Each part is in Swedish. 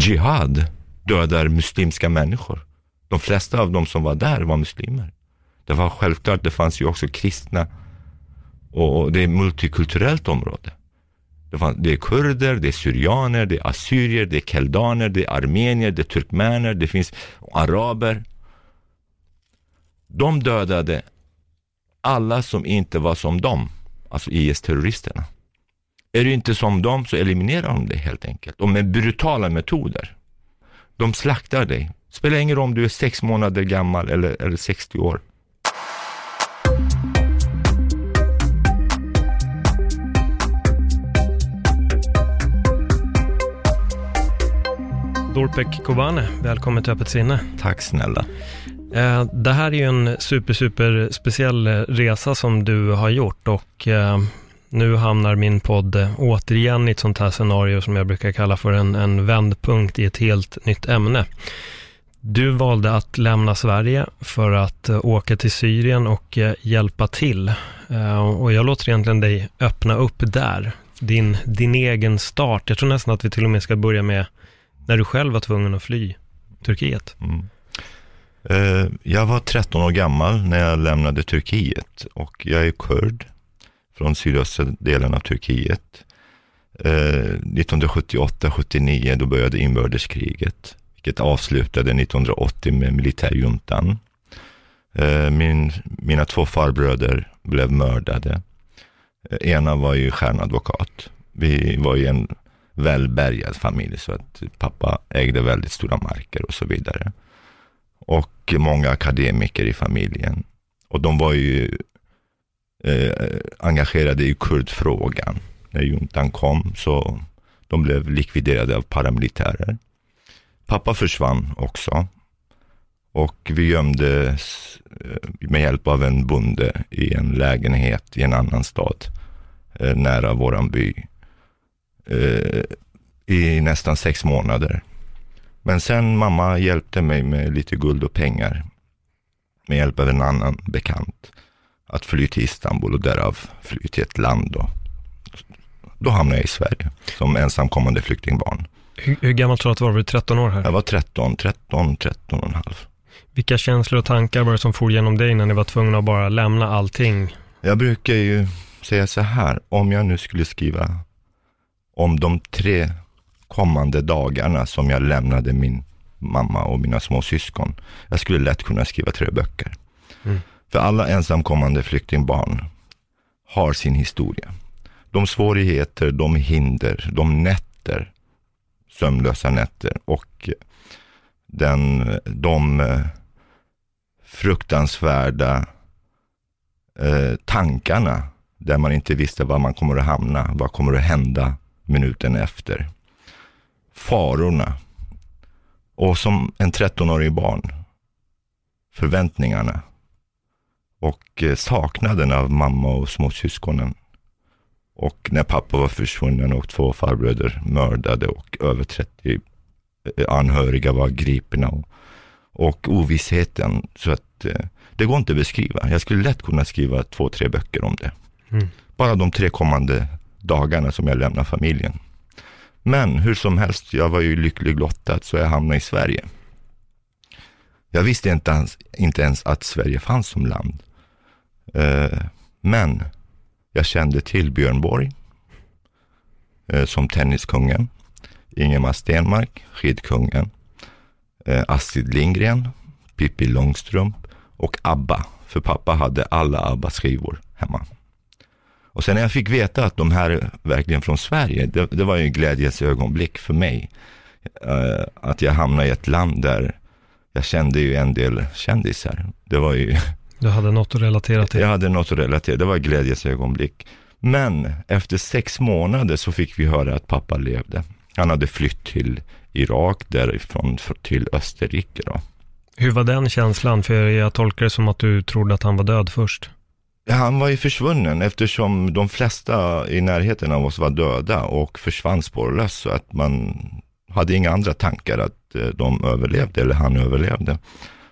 Jihad dödar muslimska människor. De flesta av de som var där var muslimer. Det var självklart, det fanns ju också kristna och det är multikulturellt område. Det, fanns, det är kurder, det är syrianer, det är assyrier, det är keldaner, det är armenier, det är turkmäner, det finns araber. De dödade alla som inte var som dem, alltså IS-terroristerna. Är du inte som dem så eliminerar de dig helt enkelt och med brutala metoder. De slaktar dig. Spelar ingen roll om du är sex månader gammal eller, eller 60 år. Dorpek Kobane, välkommen till Öppet sinne. Tack snälla. Eh, det här är ju en super, super speciell resa som du har gjort och eh, nu hamnar min podd eh, återigen i ett sånt här scenario som jag brukar kalla för en, en vändpunkt i ett helt nytt ämne. Du valde att lämna Sverige för att eh, åka till Syrien och eh, hjälpa till. Och jag låter egentligen dig öppna upp där. Din, din egen start. Jag tror nästan att vi till och med ska börja med när du själv var tvungen att fly Turkiet? Mm. Jag var 13 år gammal när jag lämnade Turkiet och jag är kurd från sydöstra delen av Turkiet. Eh, 1978-79 då började inbördeskriget, vilket avslutade 1980 med militärjuntan. Eh, min, mina två farbröder blev mördade. Eh, ena var ju stjärnadvokat. Vi var ju en välbärgad familj så att pappa ägde väldigt stora marker och så vidare. Och många akademiker i familjen. Och de var ju eh, engagerade i kurdfrågan. När juntan kom så de blev likviderade av paramilitärer. Pappa försvann också. Och vi gömdes eh, med hjälp av en bonde i en lägenhet i en annan stad eh, nära våran by eh, i nästan sex månader. Men sen mamma hjälpte mig med lite guld och pengar med hjälp av en annan bekant att fly till Istanbul och därav fly till ett land. Då, då hamnade jag i Sverige som ensamkommande flyktingbarn. Hur, hur gammal tror du att du var? Var du 13 år här? Jag var 13, 13, 13 och en halv. Vilka känslor och tankar var det som for genom dig när ni var tvungna att bara lämna allting? Jag brukar ju säga så här, om jag nu skulle skriva om de tre kommande dagarna som jag lämnade min mamma och mina små syskon. Jag skulle lätt kunna skriva tre böcker. Mm. För alla ensamkommande flyktingbarn har sin historia. De svårigheter, de hinder, de nätter, sömnlösa nätter och den, de eh, fruktansvärda eh, tankarna där man inte visste var man kommer att hamna, vad kommer att hända minuten efter. Farorna. Och som en 13-årig barn, förväntningarna. Och eh, saknaden av mamma och småsyskonen. Och när pappa var försvunnen och två farbröder mördade och över 30 eh, anhöriga var gripna. Och, och ovissheten. Så att eh, det går inte att beskriva. Jag skulle lätt kunna skriva två, tre böcker om det. Mm. Bara de tre kommande dagarna som jag lämnar familjen. Men hur som helst, jag var ju lycklig lottad så jag hamnade i Sverige. Jag visste inte ens, inte ens att Sverige fanns som land. Eh, men jag kände till Björn Borg eh, som tenniskungen, Ingemar Stenmark, skidkungen, eh, Astrid Lindgren, Pippi Långstrump och ABBA, för pappa hade alla Abbas skivor hemma. Och sen när jag fick veta att de här är verkligen från Sverige, det, det var ju en glädjens ögonblick för mig. Uh, att jag hamnade i ett land där jag kände ju en del kändisar. Det var ju... Du hade något att relatera till? Jag hade något att relatera Det var glädjes ögonblick. Men efter sex månader så fick vi höra att pappa levde. Han hade flytt till Irak, därifrån till Österrike. Då. Hur var den känslan? För jag tolkar det som att du trodde att han var död först. Han var ju försvunnen eftersom de flesta i närheten av oss var döda och försvann spårlöst. Så att man hade inga andra tankar att eh, de överlevde eller han överlevde.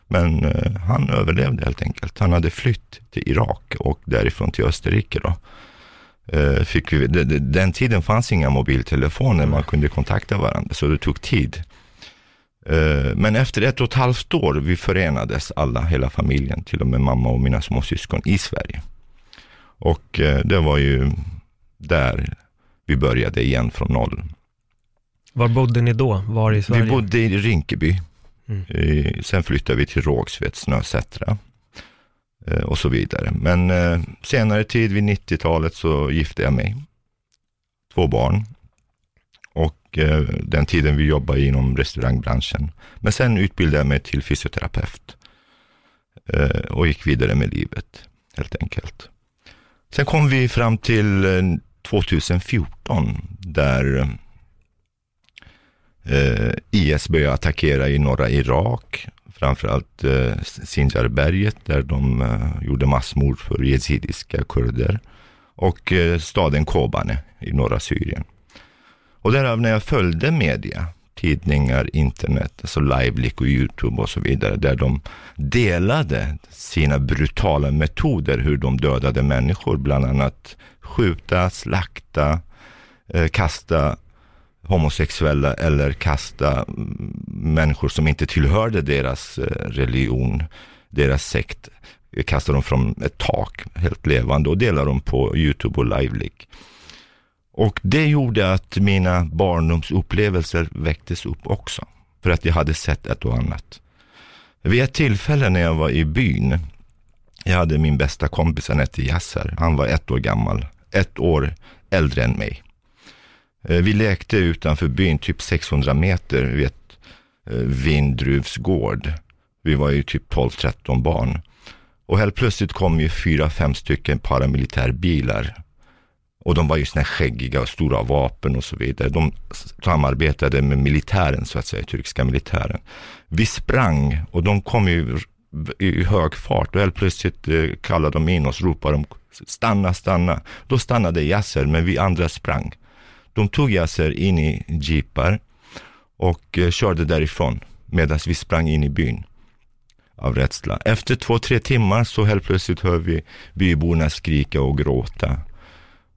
Men eh, han överlevde helt enkelt. Han hade flytt till Irak och därifrån till Österrike. Då. Eh, fick vi, den tiden fanns inga mobiltelefoner man kunde kontakta varandra, så det tog tid. Eh, men efter ett och ett halvt år, vi förenades alla, hela familjen, till och med mamma och mina småsyskon i Sverige. Och det var ju där vi började igen från noll. Var bodde ni då? Var i Sverige? Vi bodde i Rinkeby. Mm. Sen flyttade vi till Rågsved, Snösätra eh, och så vidare. Men eh, senare tid, vid 90-talet, så gifte jag mig. Två barn och eh, den tiden vi jobbade inom restaurangbranschen. Men sen utbildade jag mig till fysioterapeut och gick vidare med livet helt enkelt. Sen kom vi fram till 2014 där eh, IS började attackera i norra Irak, framförallt eh, Sinjarberget där de eh, gjorde massmord för yazidiska kurder och eh, staden Kobane i norra Syrien. Och därav när jag följde media, tidningar, internet, alltså Livelik och YouTube och så vidare, där de delade sina brutala metoder, hur de dödade människor, bland annat skjuta, slakta, eh, kasta homosexuella eller kasta mm, människor som inte tillhörde deras eh, religion, deras sekt, eh, kasta dem från ett tak helt levande och dela dem på YouTube och Livelik. Och det gjorde att mina barndomsupplevelser väcktes upp också. För att jag hade sett ett och annat. Vid ett tillfälle när jag var i byn, jag hade min bästa kompis, han hette Yasser. Han var ett år gammal, ett år äldre än mig. Eh, vi lekte utanför byn, typ 600 meter, vid ett vindruvs vindruvsgård. Vi var ju typ 12-13 barn. Och helt plötsligt kom ju fyra, fem stycken paramilitärbilar och de var ju såna skäggiga och stora vapen och så vidare. De samarbetade med militären, så att säga, turkiska militären. Vi sprang och de kom ju i hög fart och helt plötsligt eh, kallade de in oss, ropade de stanna, stanna. Då stannade Yasser, men vi andra sprang. De tog Yasser in i jeepar och eh, körde därifrån medan vi sprang in i byn av rädsla. Efter två, tre timmar så helt plötsligt hör vi byborna skrika och gråta.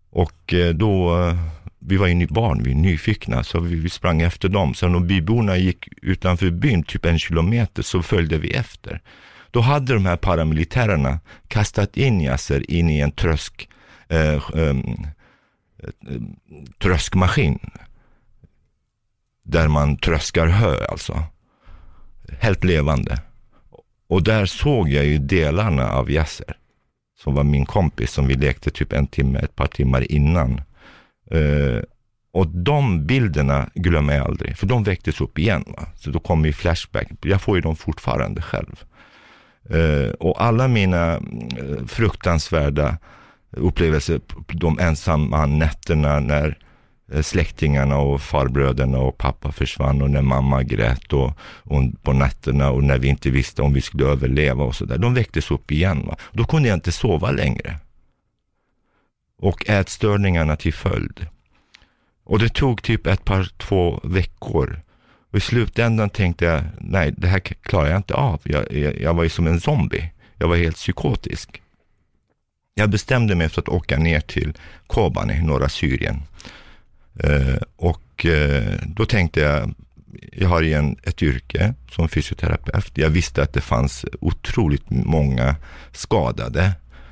Och eh, då, eh, vi var ju barn, vi är nyfikna, så vi, sprang efter dem. Så när byborna gick utanför byn, typ en kilometer, så följde vi efter. Då hade de här paramilitärerna kastat in Yasser in i en trösk, eh, eh, tröskmaskin. Där man tröskar hö alltså. Helt levande. Och där såg jag ju delarna av Yasser som var min kompis, som vi lekte typ en timme, ett par timmar innan. Uh, och de bilderna glömmer jag aldrig, för de väcktes upp igen. Va? Så då kommer ju Flashback. Jag får ju dem fortfarande själv. Uh, och alla mina eh, fruktansvärda upplevelser, de ensamma nätterna när eh, släktingarna och farbröderna och pappa försvann och när mamma grät och, och på nätterna och när vi inte visste om vi skulle överleva och sådär. De väcktes upp igen. Va? Då kunde jag inte sova längre. Och ätstörningarna till följd. Och det tog typ ett par, två veckor. Och i slutändan tänkte jag, nej, det här klarar jag inte av. Jag, jag, jag var ju som en zombie. Jag var helt psykotisk. Jag bestämde mig för att åka ner till Kobane i norra Syrien Eh, och eh, då tänkte jag, jag har igen ett yrke som fysioterapeut. Jag visste att det fanns otroligt många skadade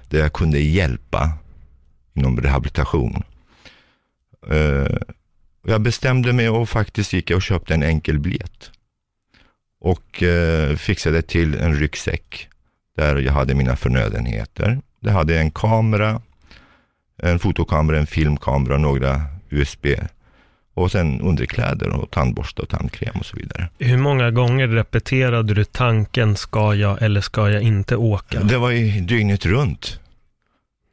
där jag kunde hjälpa inom rehabilitation. Eh, jag bestämde mig och faktiskt gick jag och köpte en enkel biljett. Och eh, fixade till en ryggsäck där jag hade mina förnödenheter. Det hade en kamera, en fotokamera, en filmkamera, några USB och sen underkläder och tandborste och tandkräm och så vidare. Hur många gånger repeterade du tanken, ska jag eller ska jag inte åka? Det var ju dygnet runt.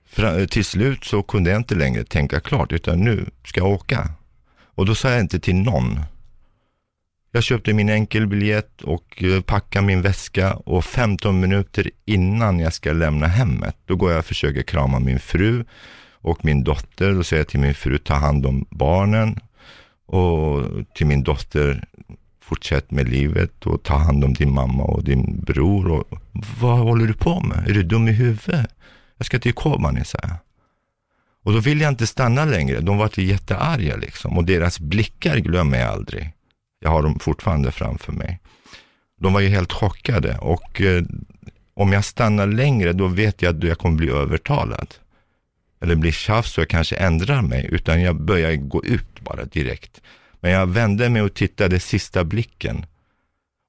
För, till slut så kunde jag inte längre tänka klart, utan nu ska jag åka. Och då sa jag inte till någon. Jag köpte min enkelbiljett och eh, packade min väska och 15 minuter innan jag ska lämna hemmet, då går jag och försöker krama min fru och min dotter. Då säger jag till min fru, ta hand om barnen. Och till min dotter, fortsätt med livet och ta hand om din mamma och din bror. Och, vad håller du på med? Är du dum i huvudet? Jag ska till Kobani, säger jag. Och då vill jag inte stanna längre. De var jättearga liksom. Och deras blickar glömmer jag aldrig. Jag har dem fortfarande framför mig. De var ju helt chockade och eh, om jag stannar längre då vet jag att jag kommer bli övertalad. Eller bli tjafs och jag kanske ändrar mig, utan jag börjar gå ut bara direkt. Men jag vände mig och tittade sista blicken.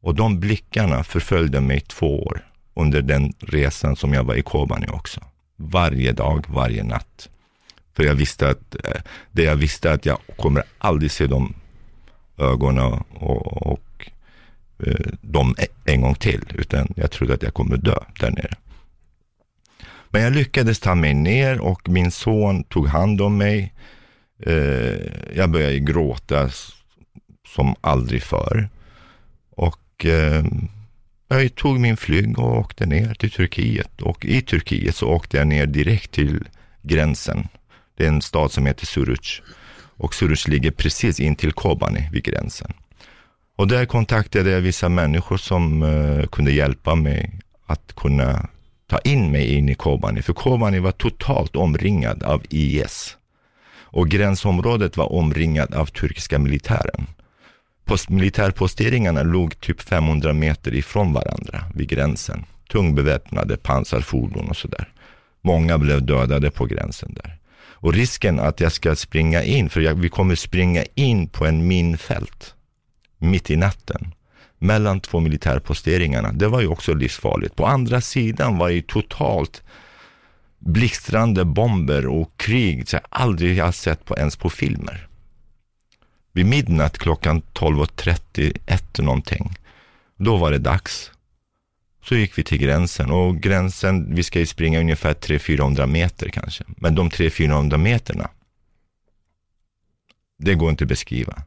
Och de blickarna förföljde mig två år under den resan som jag var i Kobani också. Varje dag, varje natt. För jag visste att, eh, det jag visste att jag kommer aldrig se dem ögonen och, och eh, dem en gång till, utan jag trodde att jag kommer dö där nere. Men jag lyckades ta mig ner och min son tog hand om mig. Eh, jag började gråta som aldrig förr. Och eh, jag tog min flyg och åkte ner till Turkiet. Och i Turkiet så åkte jag ner direkt till gränsen. Det är en stad som heter Suruc. Och Suruc ligger precis in till Kobani vid gränsen. Och där kontaktade jag vissa människor som uh, kunde hjälpa mig att kunna ta in mig in i Kobani. För Kobani var totalt omringad av IS. Och gränsområdet var omringat av turkiska militären. Post militärposteringarna låg typ 500 meter ifrån varandra vid gränsen. Tungbeväpnade pansarfordon och sådär. Många blev dödade på gränsen där. Och risken att jag ska springa in, för jag, vi kommer springa in på en minfält mitt i natten mellan två militärposteringarna. Det var ju också livsfarligt. På andra sidan var det totalt blixtrande bomber och krig som jag aldrig har sett på, ens på filmer. Vid midnatt klockan 12.31 någonting, då var det dags. Så gick vi till gränsen och gränsen, vi ska ju springa ungefär 300-400 meter kanske. Men de 300-400 meterna, det går inte att beskriva.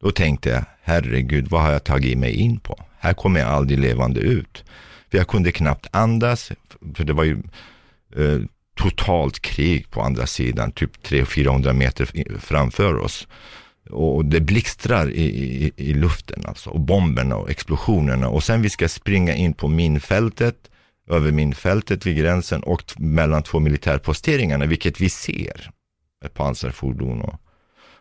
Då tänkte jag, herregud, vad har jag tagit mig in på? Här kommer jag aldrig levande ut. För jag kunde knappt andas, för det var ju eh, totalt krig på andra sidan, typ 300-400 meter framför oss. Och det blixtrar i, i, i, luften alltså, och bomberna och explosionerna. Och sen vi ska springa in på minfältet, över minfältet vid gränsen och mellan två militärposteringarna, vilket vi ser. Pansarfordon och,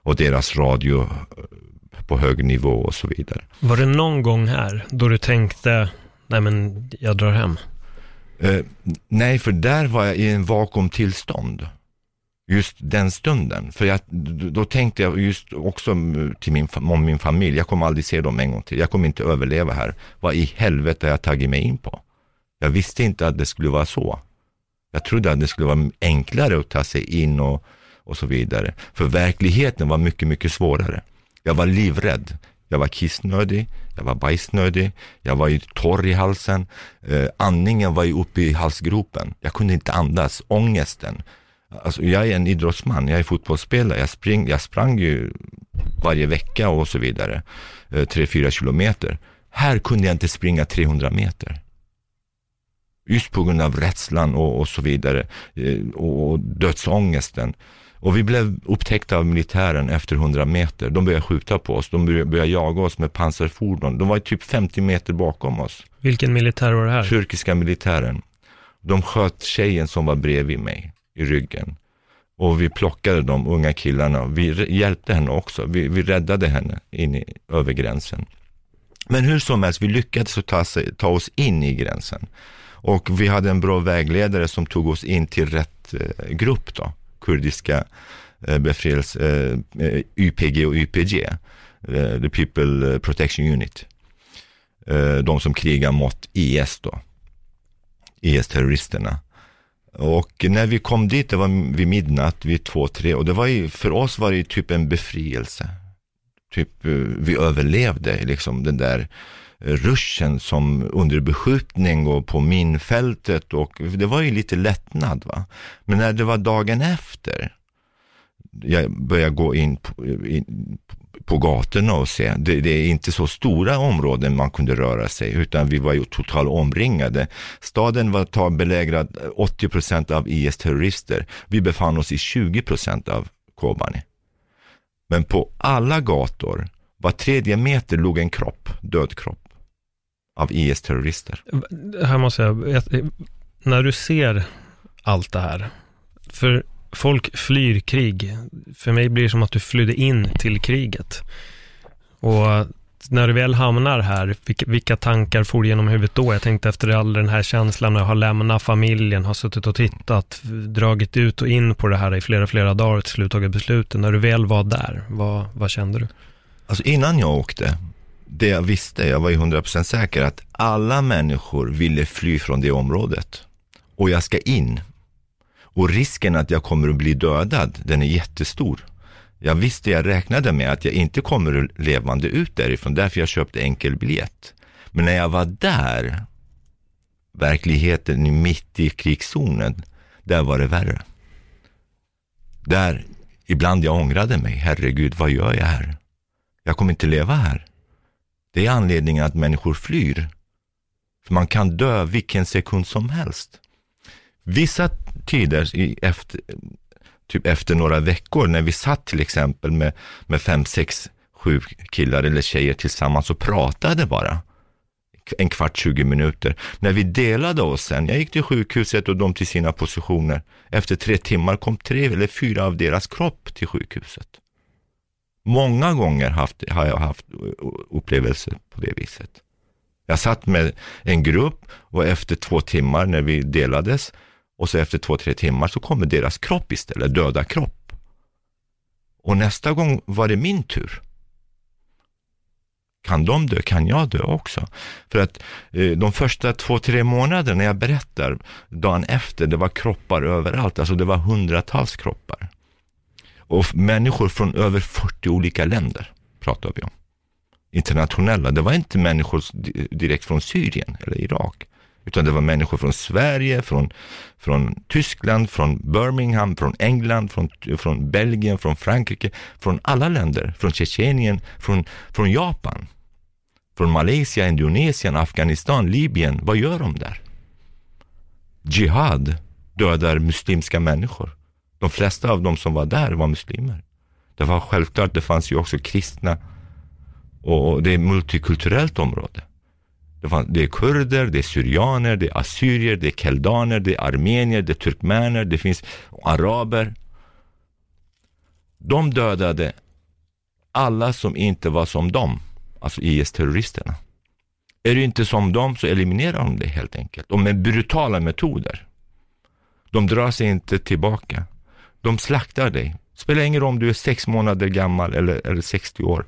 och deras radio eh, på hög nivå och så vidare. Var det någon gång här då du tänkte, nej men jag drar hem? Eh, nej, för där var jag i en vakuumtillstånd just den stunden. För jag, då tänkte jag just också till min, om min familj, jag kommer aldrig se dem en gång till. Jag kommer inte överleva här. Vad i helvete har jag tagit mig in på? Jag visste inte att det skulle vara så. Jag trodde att det skulle vara enklare att ta sig in och, och så vidare. För verkligheten var mycket, mycket svårare. Jag var livrädd. Jag var kissnödig, jag var bajsnödig, jag var ju torr i halsen. Eh, andningen var ju uppe i halsgropen. Jag kunde inte andas. Ångesten. Alltså, jag är en idrottsman, jag är fotbollsspelare, jag, spring, jag sprang ju varje vecka och så vidare, eh, tre, fyra kilometer. Här kunde jag inte springa 300 meter. Just på grund av rädslan och, och så vidare, eh, och, och dödsångesten. Och vi blev upptäckta av militären efter 100 meter. De började skjuta på oss, de började jaga oss med pansarfordon. De var typ 50 meter bakom oss. Vilken militär var det här? Turkiska militären. De sköt tjejen som var bredvid mig i ryggen. Och vi plockade de unga killarna. Vi hjälpte henne också. Vi, vi räddade henne in i, över gränsen. Men hur som helst, vi lyckades ta, ta oss in i gränsen. Och vi hade en bra vägledare som tog oss in till rätt eh, grupp då, kurdiska eh, befrielse, eh, eh YPG och YPG, eh, The People Protection Unit. Eh, de som krigar mot IS då, IS-terroristerna. Och när vi kom dit, det var vid midnatt, vid två, tre, och det var ju, för oss var det ju typ en befrielse. Typ, eh, vi överlevde liksom den där ruschen som under beskjutning och på minfältet och det var ju lite lättnad va. Men när det var dagen efter, jag började gå in på, in, på gatorna och se. Det, det, är inte så stora områden man kunde röra sig, utan vi var ju totalt omringade. Staden var belägrad 80 procent av IS-terrorister. Vi befann oss i 20 procent av Kobani. Men på alla gator, var tredje meter låg en kropp, död kropp, av IS-terrorister. Här måste jag, när du ser allt det här, för folk flyr krig. För mig blir det som att du flydde in till kriget. Och när du väl hamnar här, vilka, tankar for genom huvudet då? Jag tänkte efter all den här känslan när jag har lämnat familjen, har suttit och tittat, dragit ut och in på det här i flera, flera dagar och till slut tagit beslutet. När du väl var där, vad, vad kände du? Alltså innan jag åkte, det jag visste, jag var ju 100% säker att alla människor ville fly från det området. Och jag ska in. Och risken att jag kommer att bli dödad, den är jättestor. Jag visste, jag räknade med att jag inte kommer levande ut därifrån, därför jag köpte enkel biljett. Men när jag var där, verkligheten mitt i krigszonen, där var det värre. Där, ibland jag ångrade mig, herregud, vad gör jag här? Jag kommer inte leva här. Det är anledningen att människor flyr. För man kan dö vilken sekund som helst. Vissa tider, efter, typ efter några veckor, när vi satt till exempel med, med fem, sex, sju killar eller tjejer tillsammans och pratade bara. En kvart, 20 minuter. När vi delade oss sen, jag gick till sjukhuset och de till sina positioner. Efter tre timmar kom tre eller fyra av deras kropp till sjukhuset. Många gånger haft, har jag haft upplevelser på det viset. Jag satt med en grupp och efter två timmar när vi delades och så efter två, tre timmar så kommer deras kropp istället, döda kropp. Och nästa gång var det min tur. Kan de dö, kan jag dö också. För att eh, de första två, tre månaderna jag berättar, dagen efter, det var kroppar överallt, alltså det var hundratals kroppar. Och människor från över 40 olika länder pratar vi om. Internationella, det var inte människor direkt från Syrien eller Irak. Utan det var människor från Sverige, från, från Tyskland, från Birmingham, från England, från, från Belgien, från Frankrike, från alla länder, från Tjetjenien, från, från Japan, från Malaysia, Indonesien, Afghanistan, Libyen. Vad gör de där? Jihad dödar muslimska människor. De flesta av de som var där var muslimer. Det var självklart, det fanns ju också kristna och det är multikulturellt område. Det är kurder, det är syrianer, det är assyrier, det är keldaner, det är armenier, det är turkmäner, det finns araber. De dödade alla som inte var som dem, alltså IS-terroristerna. Är du inte som dem så eliminerar de dig helt enkelt. Och med brutala metoder. De drar sig inte tillbaka. De slaktar dig. Spelar ingen roll om du är sex månader gammal eller, eller 60 år.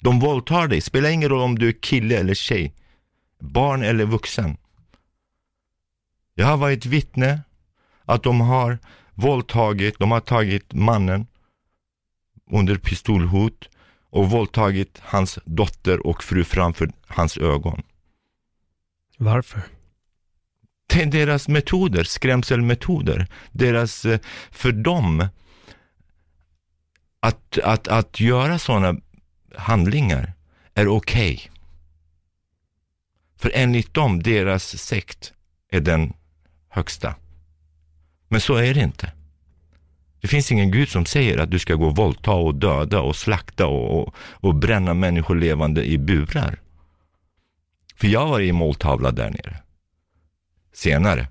De våldtar dig, spelar ingen roll om du är kille eller tjej, barn eller vuxen. Jag har varit vittne att de har våldtagit, de har tagit mannen under pistolhot och våldtagit hans dotter och fru framför hans ögon. Varför? Det är deras metoder, skrämselmetoder. Deras, eh, för dem, att, att, att göra sådana handlingar är okej. Okay. För enligt dem, deras sekt är den högsta. Men så är det inte. Det finns ingen Gud som säger att du ska gå och våldta och döda och slakta och, och, och bränna människor levande i burar. För jag var i måltavla där nere. Senare.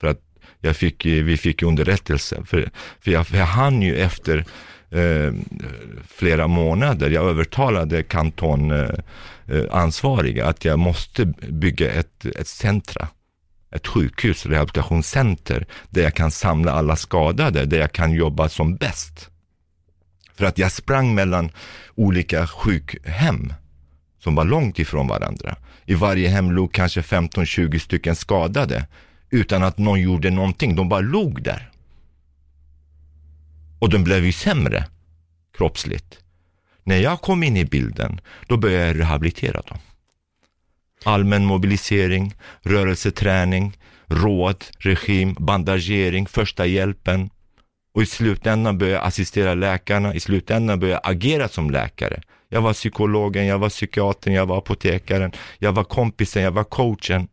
För att jag fick, vi fick underrättelse. För, för jag, för jag hann ju efter eh, flera månader. Jag övertalade kantonansvariga eh, eh att jag måste bygga ett, ett centra ett sjukhus, rehabilitationscenter, där jag kan samla alla skadade, där jag kan jobba som bäst. För att jag sprang mellan olika sjukhem som var långt ifrån varandra. I varje hem låg kanske 15-20 stycken skadade utan att någon gjorde någonting. De bara låg där. Och de blev ju sämre kroppsligt. När jag kom in i bilden, då började jag rehabilitera dem. Allmän mobilisering, rörelseträning, råd, regim, bandagering, första hjälpen, Och i slutändan började jag assistera läkarna, i slutändan började jag agera som läkare. Jag var psykologen, jag var psykiatern, jag var apotekaren, jag var kompisen, jag var coachen.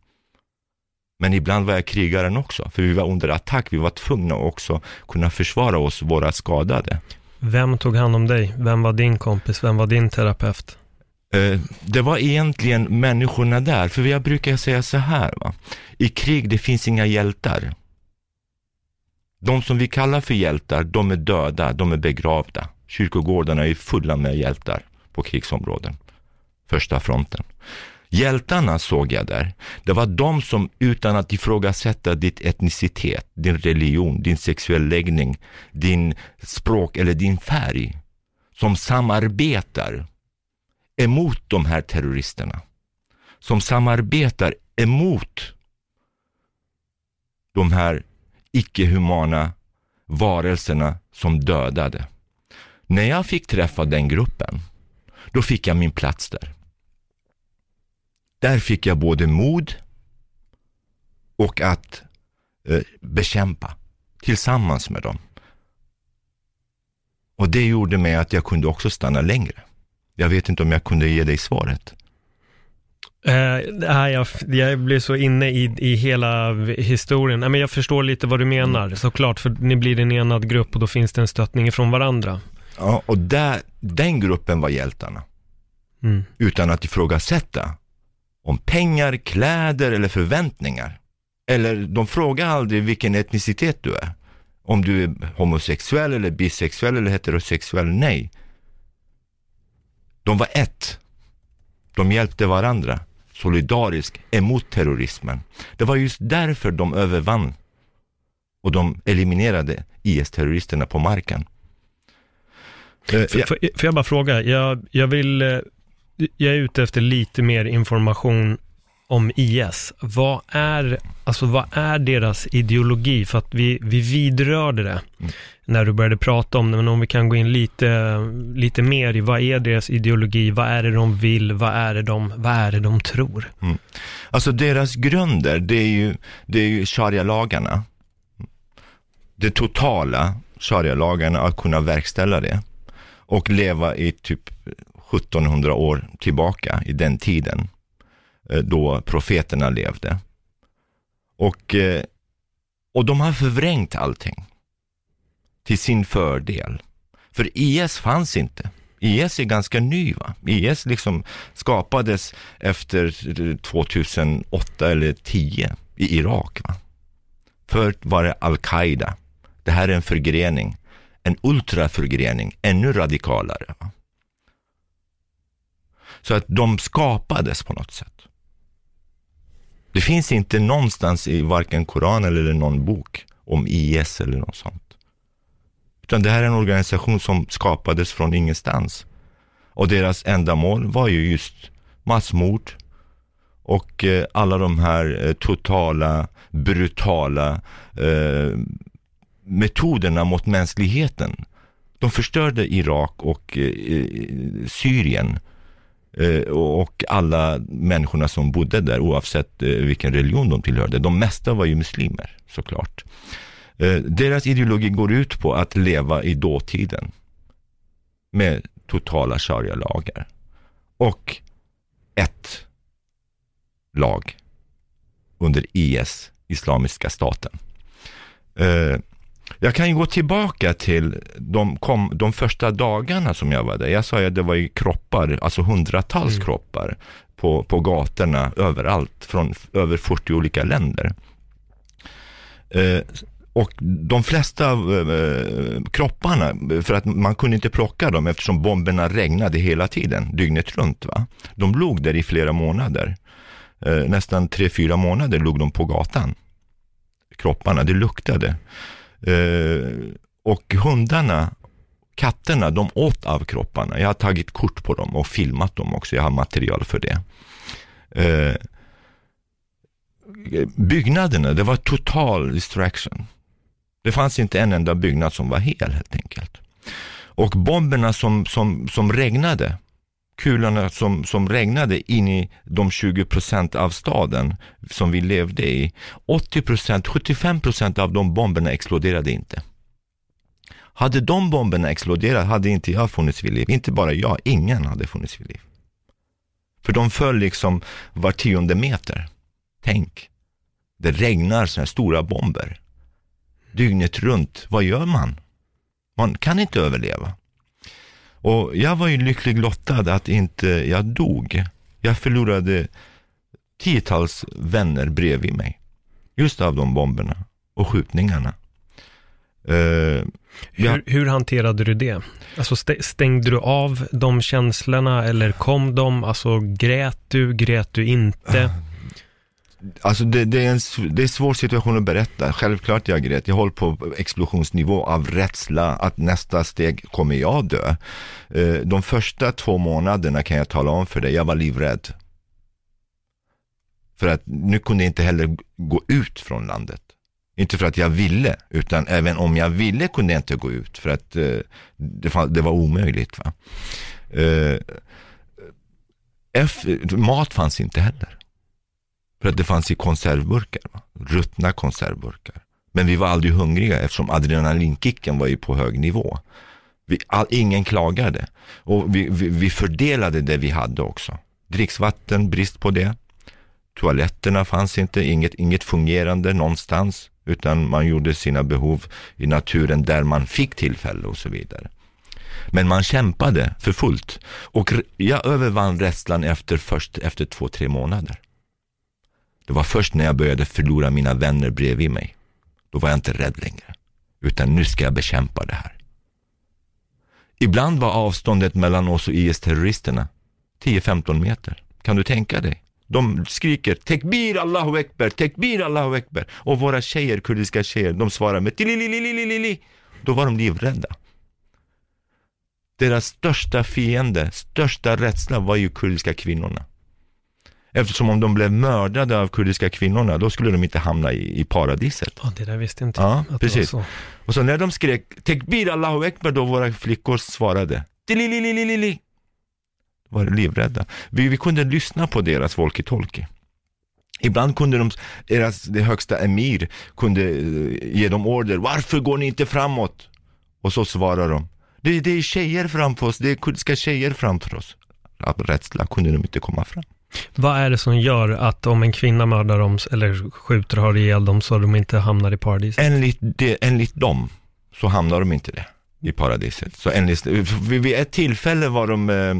Men ibland var jag krigaren också, för vi var under attack. Vi var tvungna också kunna försvara oss, våra skadade. Vem tog hand om dig? Vem var din kompis? Vem var din terapeut? Eh, det var egentligen människorna där, för jag brukar säga så här, va? i krig det finns inga hjältar. De som vi kallar för hjältar, de är döda, de är begravda. Kyrkogårdarna är fulla med hjältar på krigsområden, första fronten. Hjältarna såg jag där. Det var de som utan att ifrågasätta ditt etnicitet, din religion, din sexuell läggning, din språk eller din färg, som samarbetar emot de här terroristerna. Som samarbetar emot de här icke-humana varelserna som dödade. När jag fick träffa den gruppen, då fick jag min plats där. Där fick jag både mod och att eh, bekämpa tillsammans med dem. Och det gjorde mig att jag kunde också stanna längre. Jag vet inte om jag kunde ge dig svaret. Uh, nej, jag, jag blir så inne i, i hela historien. Nej, men jag förstår lite vad du menar, mm. såklart, för ni blir en enad grupp och då finns det en stöttning ifrån varandra. Ja, och där, den gruppen var hjältarna. Mm. Utan att ifrågasätta om pengar, kläder eller förväntningar. Eller de frågar aldrig vilken etnicitet du är. Om du är homosexuell eller bisexuell eller heterosexuell, nej. De var ett. De hjälpte varandra solidariskt emot terrorismen. Det var just därför de övervann och de eliminerade IS-terroristerna på marken. Eh, får jag bara fråga, jag, jag vill, eh, jag är ute efter lite mer information om IS. Vad är, alltså vad är deras ideologi? För att vi, vi vidrörde det mm. när du började prata om det, men om vi kan gå in lite, lite mer i vad är deras ideologi? Vad är det de vill? Vad är det de, vad är det de tror? Mm. Alltså deras grunder, det är ju, det är ju sharia-lagarna. Det totala sharia-lagarna, att kunna verkställa det. Och leva i typ 1700 år tillbaka i den tiden. Eh, då profeterna levde. Och, eh, och de har förvrängt allting till sin fördel. För IS fanns inte. IS är ganska ny. Va? IS liksom skapades efter eh, 2008 eller 2010 i Irak. Va? Förut var det Al-Qaida. Det här är en förgrening, en ultraförgrening, ännu radikalare. Va? Så att de skapades på något sätt. Det finns inte någonstans i varken Koran eller någon bok om IS eller något sånt. Utan det här är en organisation som skapades från ingenstans. Och deras ändamål var ju just massmord och eh, alla de här eh, totala, brutala eh, metoderna mot mänskligheten. De förstörde Irak och eh, eh Syrien Eh, Eh, och alla människorna som bodde där oavsett eh, vilken religion de tillhörde. De mesta var ju muslimer såklart. Eh, deras ideologi går ut på att leva i dåtiden med totala sharia-lagar och ett lag under IS, Islamiska staten. Jag kan ju gå tillbaka till de, kom, de första dagarna som jag var där. Jag sa att det var ju kroppar, alltså hundratals mm. kroppar på, på gatorna överallt från över 40 olika länder. Eh, och de flesta eh, kropparna, för att man kunde inte plocka dem eftersom bomberna regnade hela tiden, dygnet runt. Va? De låg där i flera månader. Eh, nästan tre, fyra månader låg de på gatan. Kropparna, det luktade. Eh, och hundarna, katterna, de åt av kropparna. Jag har tagit kort på dem och filmat dem också. Jag har material för det. Eh, byggnaderna, det var total distraction. Det fanns inte en enda byggnad som var hel helt enkelt. Och bomberna som, som, som regnade, kulorna som, som regnade in i de 20 procent av staden som vi levde i. 80 procent, 75 procent av de bomberna exploderade inte. Hade de bomberna exploderat hade inte jag funnits vid liv. Inte bara jag, ingen hade funnits vid liv. För de föll liksom var tionde meter. Tänk, det regnar sådana här stora bomber. Dygnet runt, vad gör man? Man kan inte överleva. Och jag var ju lycklig lottad att inte jag dog. Jag förlorade tiotals vänner bredvid mig. Just av de bomberna och skjutningarna. Uh, hur, ja. hur, hanterade du det? Alltså stängde du av de känslorna eller kom de? Alltså grät du, grät du inte? Alltså det, det, är en, det är en svår situation att berätta. Självklart jag grät. Jag håller på explosionsnivå av rädsla att nästa steg kommer jag dö. Eh, de första två månaderna kan jag tala om för dig, jag var livrädd. För att nu kunde jag inte heller gå ut från landet. Inte för att jag ville, utan även om jag ville kunde jag inte gå ut för att eh, det, fann, det, var omöjligt. Va? Eh, F, mat fanns inte heller. För att det fanns i konservburkar, va? ruttna konservburkar. Men vi var aldrig hungriga eftersom adrenalinkicken var ju på hög nivå. Vi, all, ingen klagade och vi, vi, vi fördelade det vi hade också. Dricksvatten, brist på det. Toaletterna fanns inte, inget, inget fungerande någonstans, utan man gjorde sina behov i naturen där man fick tillfälle och så vidare. Men man kämpade för fullt och jag övervann rädslan efter först efter två, tre månader. Det var först när jag började förlora mina vänner bredvid mig. Då var jag inte rädd längre, utan nu ska jag bekämpa det här. Ibland var avståndet mellan oss och IS-terroristerna 10-15 meter. Kan du tänka dig? De skriker tekbir Allahu Ekber, tekbir Allahu Ekber. Och våra tjejer, kurdiska tjejer, de svarar med tilililililili. Då var de livrädda. Deras största fiende, största rädsla var ju kurdiska kvinnorna. Eftersom om de blev mördade av kurdiska kvinnorna, då skulle de inte hamna i, i paradiset. Ja, det där visste inte ja, att precis. Så. Och så när de skrek tekbir Allahu Ekber, då våra flickor svarade tililililili var livrädda. Vi, vi kunde lyssna på deras walkie-talkie. Ibland kunde de, deras, det högsta emir kunde eh, ge dem order. Varför går ni inte framåt? Och så svarar de. Det, det är tjejer framför oss, det är kurdiska tjejer framför oss. Av rädsla kunde de inte komma fram. Vad är det som gör att om en kvinna mördar dem eller skjuter och har ihjäl dem så de inte hamnar i paradiset? Enligt, det, enligt dem så hamnar de inte det i paradiset. Så enligt, vid ett tillfälle var de eh,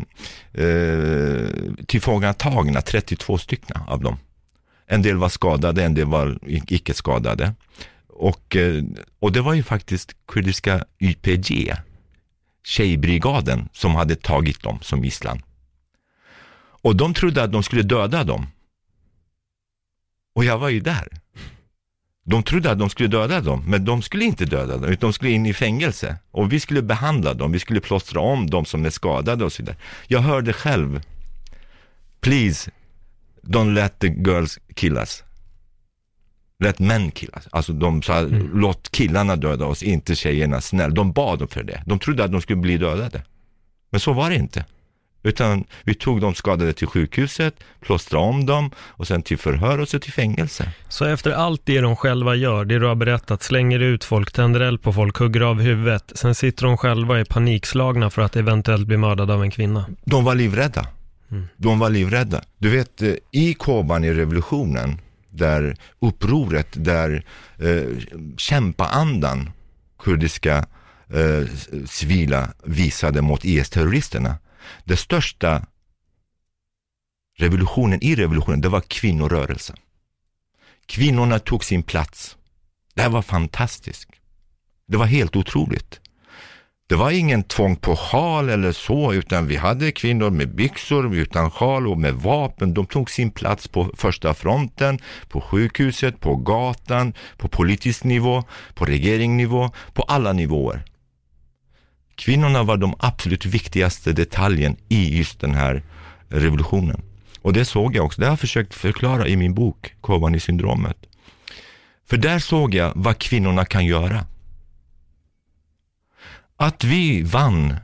eh tillfångatagna, 32 stycken av dem. En del var skadade, en del var icke skadade. Och, eh, och det var ju faktiskt kurdiska YPG, tjejbrigaden, som hade tagit dem som gisslan. Och de trodde att de skulle döda dem. Och jag var ju där. De trodde att de skulle döda dem, men de skulle inte döda dem, utan de skulle in i fängelse. Och vi skulle behandla dem, vi skulle plåstra om dem som är skadade och så vidare. Jag hörde själv, please, don't let the girls kill us. Let men kill us. Alltså de sa, mm. låt killarna döda oss, inte tjejerna, snäll. De bad för det. De trodde att de skulle bli dödade. Men så var det inte. Utan vi tog de skadade till sjukhuset, plåstrade om dem och sen till förhör och så till fängelse. Så efter allt det de själva gör, det du har berättat, slänger ut folk, tänder eld på folk, hugger av huvudet, sen sitter de själva i panikslagna för att eventuellt bli mördade av en kvinna? De var livrädda. Mm. De var livrädda. Du vet, eh, i Kobani-revolutionen, där upproret, där eh, kämpaandan, kurdiska eh, civila visade mot IS-terroristerna, den största revolutionen i revolutionen, det var kvinnorörelsen. Kvinnorna tog sin plats. Det här var fantastiskt. Det var helt otroligt. Det var ingen tvång på sjal eller så, utan vi hade kvinnor med byxor, utan sjal och med vapen. De tog sin plats på första fronten, på sjukhuset, på gatan, på politisk nivå, på regeringsnivå, på alla nivåer. Kvinnorna var de absolut viktigaste detaljen i just den här revolutionen. Och det såg jag också, det har jag försökt förklara i min bok, Kobani-syndromet. För där såg jag vad kvinnorna kan göra. Att vi vann,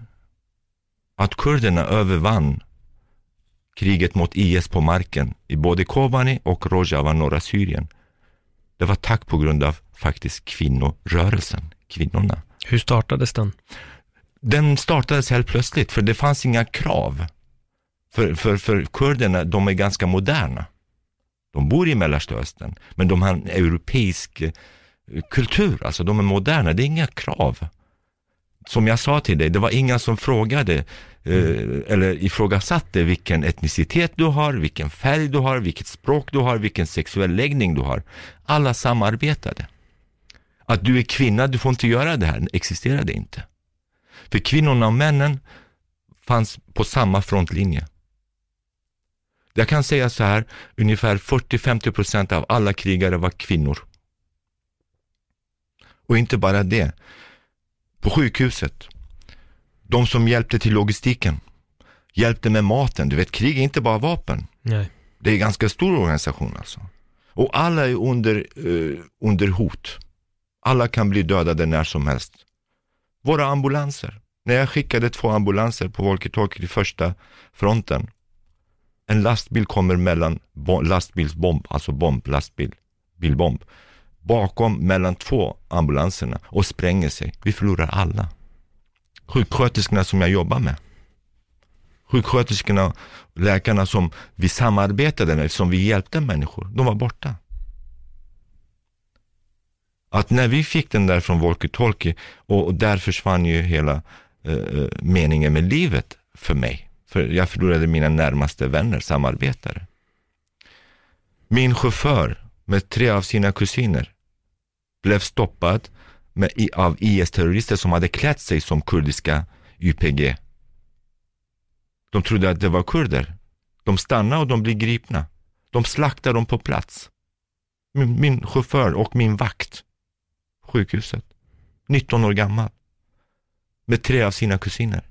att kurderna övervann kriget mot IS på marken i både Kobani och Rojava, norra Syrien. Det var tack på grund av faktiskt kvinnorörelsen, kvinnorna Hur startades den? Den startades helt plötsligt, för det fanns inga krav. För, för, för kurderna, de är ganska moderna. De bor i Mellanöstern, men de har en europeisk eh, kultur, alltså de är moderna, det är inga krav. Som jag sa till dig, det var inga som frågade eh, eller ifrågasatte vilken etnicitet du har, vilken färg du har, vilket språk du har, vilken sexuell läggning du har. Alla samarbetade. Att du är kvinna, du får inte göra det här, existerade inte. För kvinnorna och männen fanns på samma frontlinje. Jag kan säga så här, ungefär 40-50 procent av alla krigare var kvinnor. Och inte bara det, på sjukhuset, de som hjälpte till logistiken, hjälpte med maten. Du vet, krig är inte bara vapen. Nej. Det är en ganska stor organisation alltså. Och alla är under, eh, under hot. Alla kan bli dödade när som helst. Våra ambulanser. När jag skickade två ambulanser på walkie-talkie till första fronten. En lastbil kommer mellan lastbilsbomb, alltså bomb, lastbil, bilbomb. Bakom mellan två ambulanserna och spränger sig. Vi förlorar alla. Sjuksköterskorna som jag jobbar med. Sjuksköterskorna, läkarna som vi samarbetade med, som vi hjälpte människor, de var borta. Att när vi fick den där från walkie-talkie och, och där försvann ju hela eh, eh, meningen med livet för mig. För jag förlorade mina närmaste vänner, samarbetare. Min chaufför med tre av sina kusiner blev stoppad med, av IS-terrorister som hade klätt sig som kurdiska YPG. De trodde att det var kurder. De stannade och de blev gripna. De slaktade dem på plats. Min, min chaufför och min vakt, sjukhuset, 19 år gammal, med tre av sina kusiner.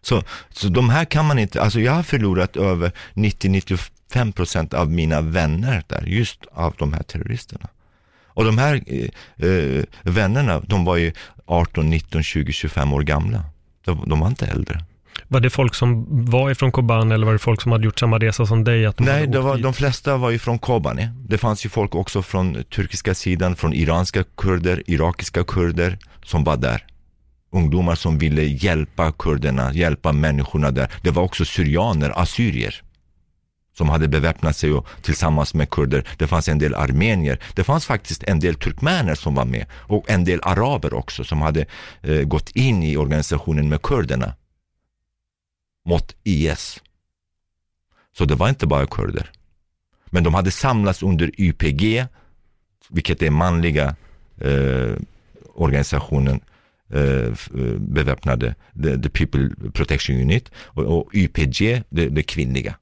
Så, så de här kan man inte, alltså jag har förlorat över 90-95 procent av mina vänner där, just av de här terroristerna. Och de här eh, eh, vännerna, de var ju 18, 19, 20, 25 år gamla. De, de var inte äldre. Var det folk som var ifrån Kobane eller var det folk som hade gjort samma resa som dig? Att de Nej, det var, de flesta var ju från Kobane. Det fanns ju folk också från turkiska sidan, från iranska kurder, irakiska kurder som var där. Ungdomar som ville hjälpa kurderna, hjälpa människorna där. Det var också syrianer, assyrier som hade beväpnat sig och, tillsammans med kurder. Det fanns en del armenier. Det fanns faktiskt en del turkmener som var med och en del araber också som hade eh, gått in i organisationen med kurderna mot IS. Så det var inte bara kurder. Men de hade samlats under YPG, vilket är manliga eh, organisationen, eh, eh, beväpnade, the, the People Protection Unit, och, och YPG, det, det kvinnliga.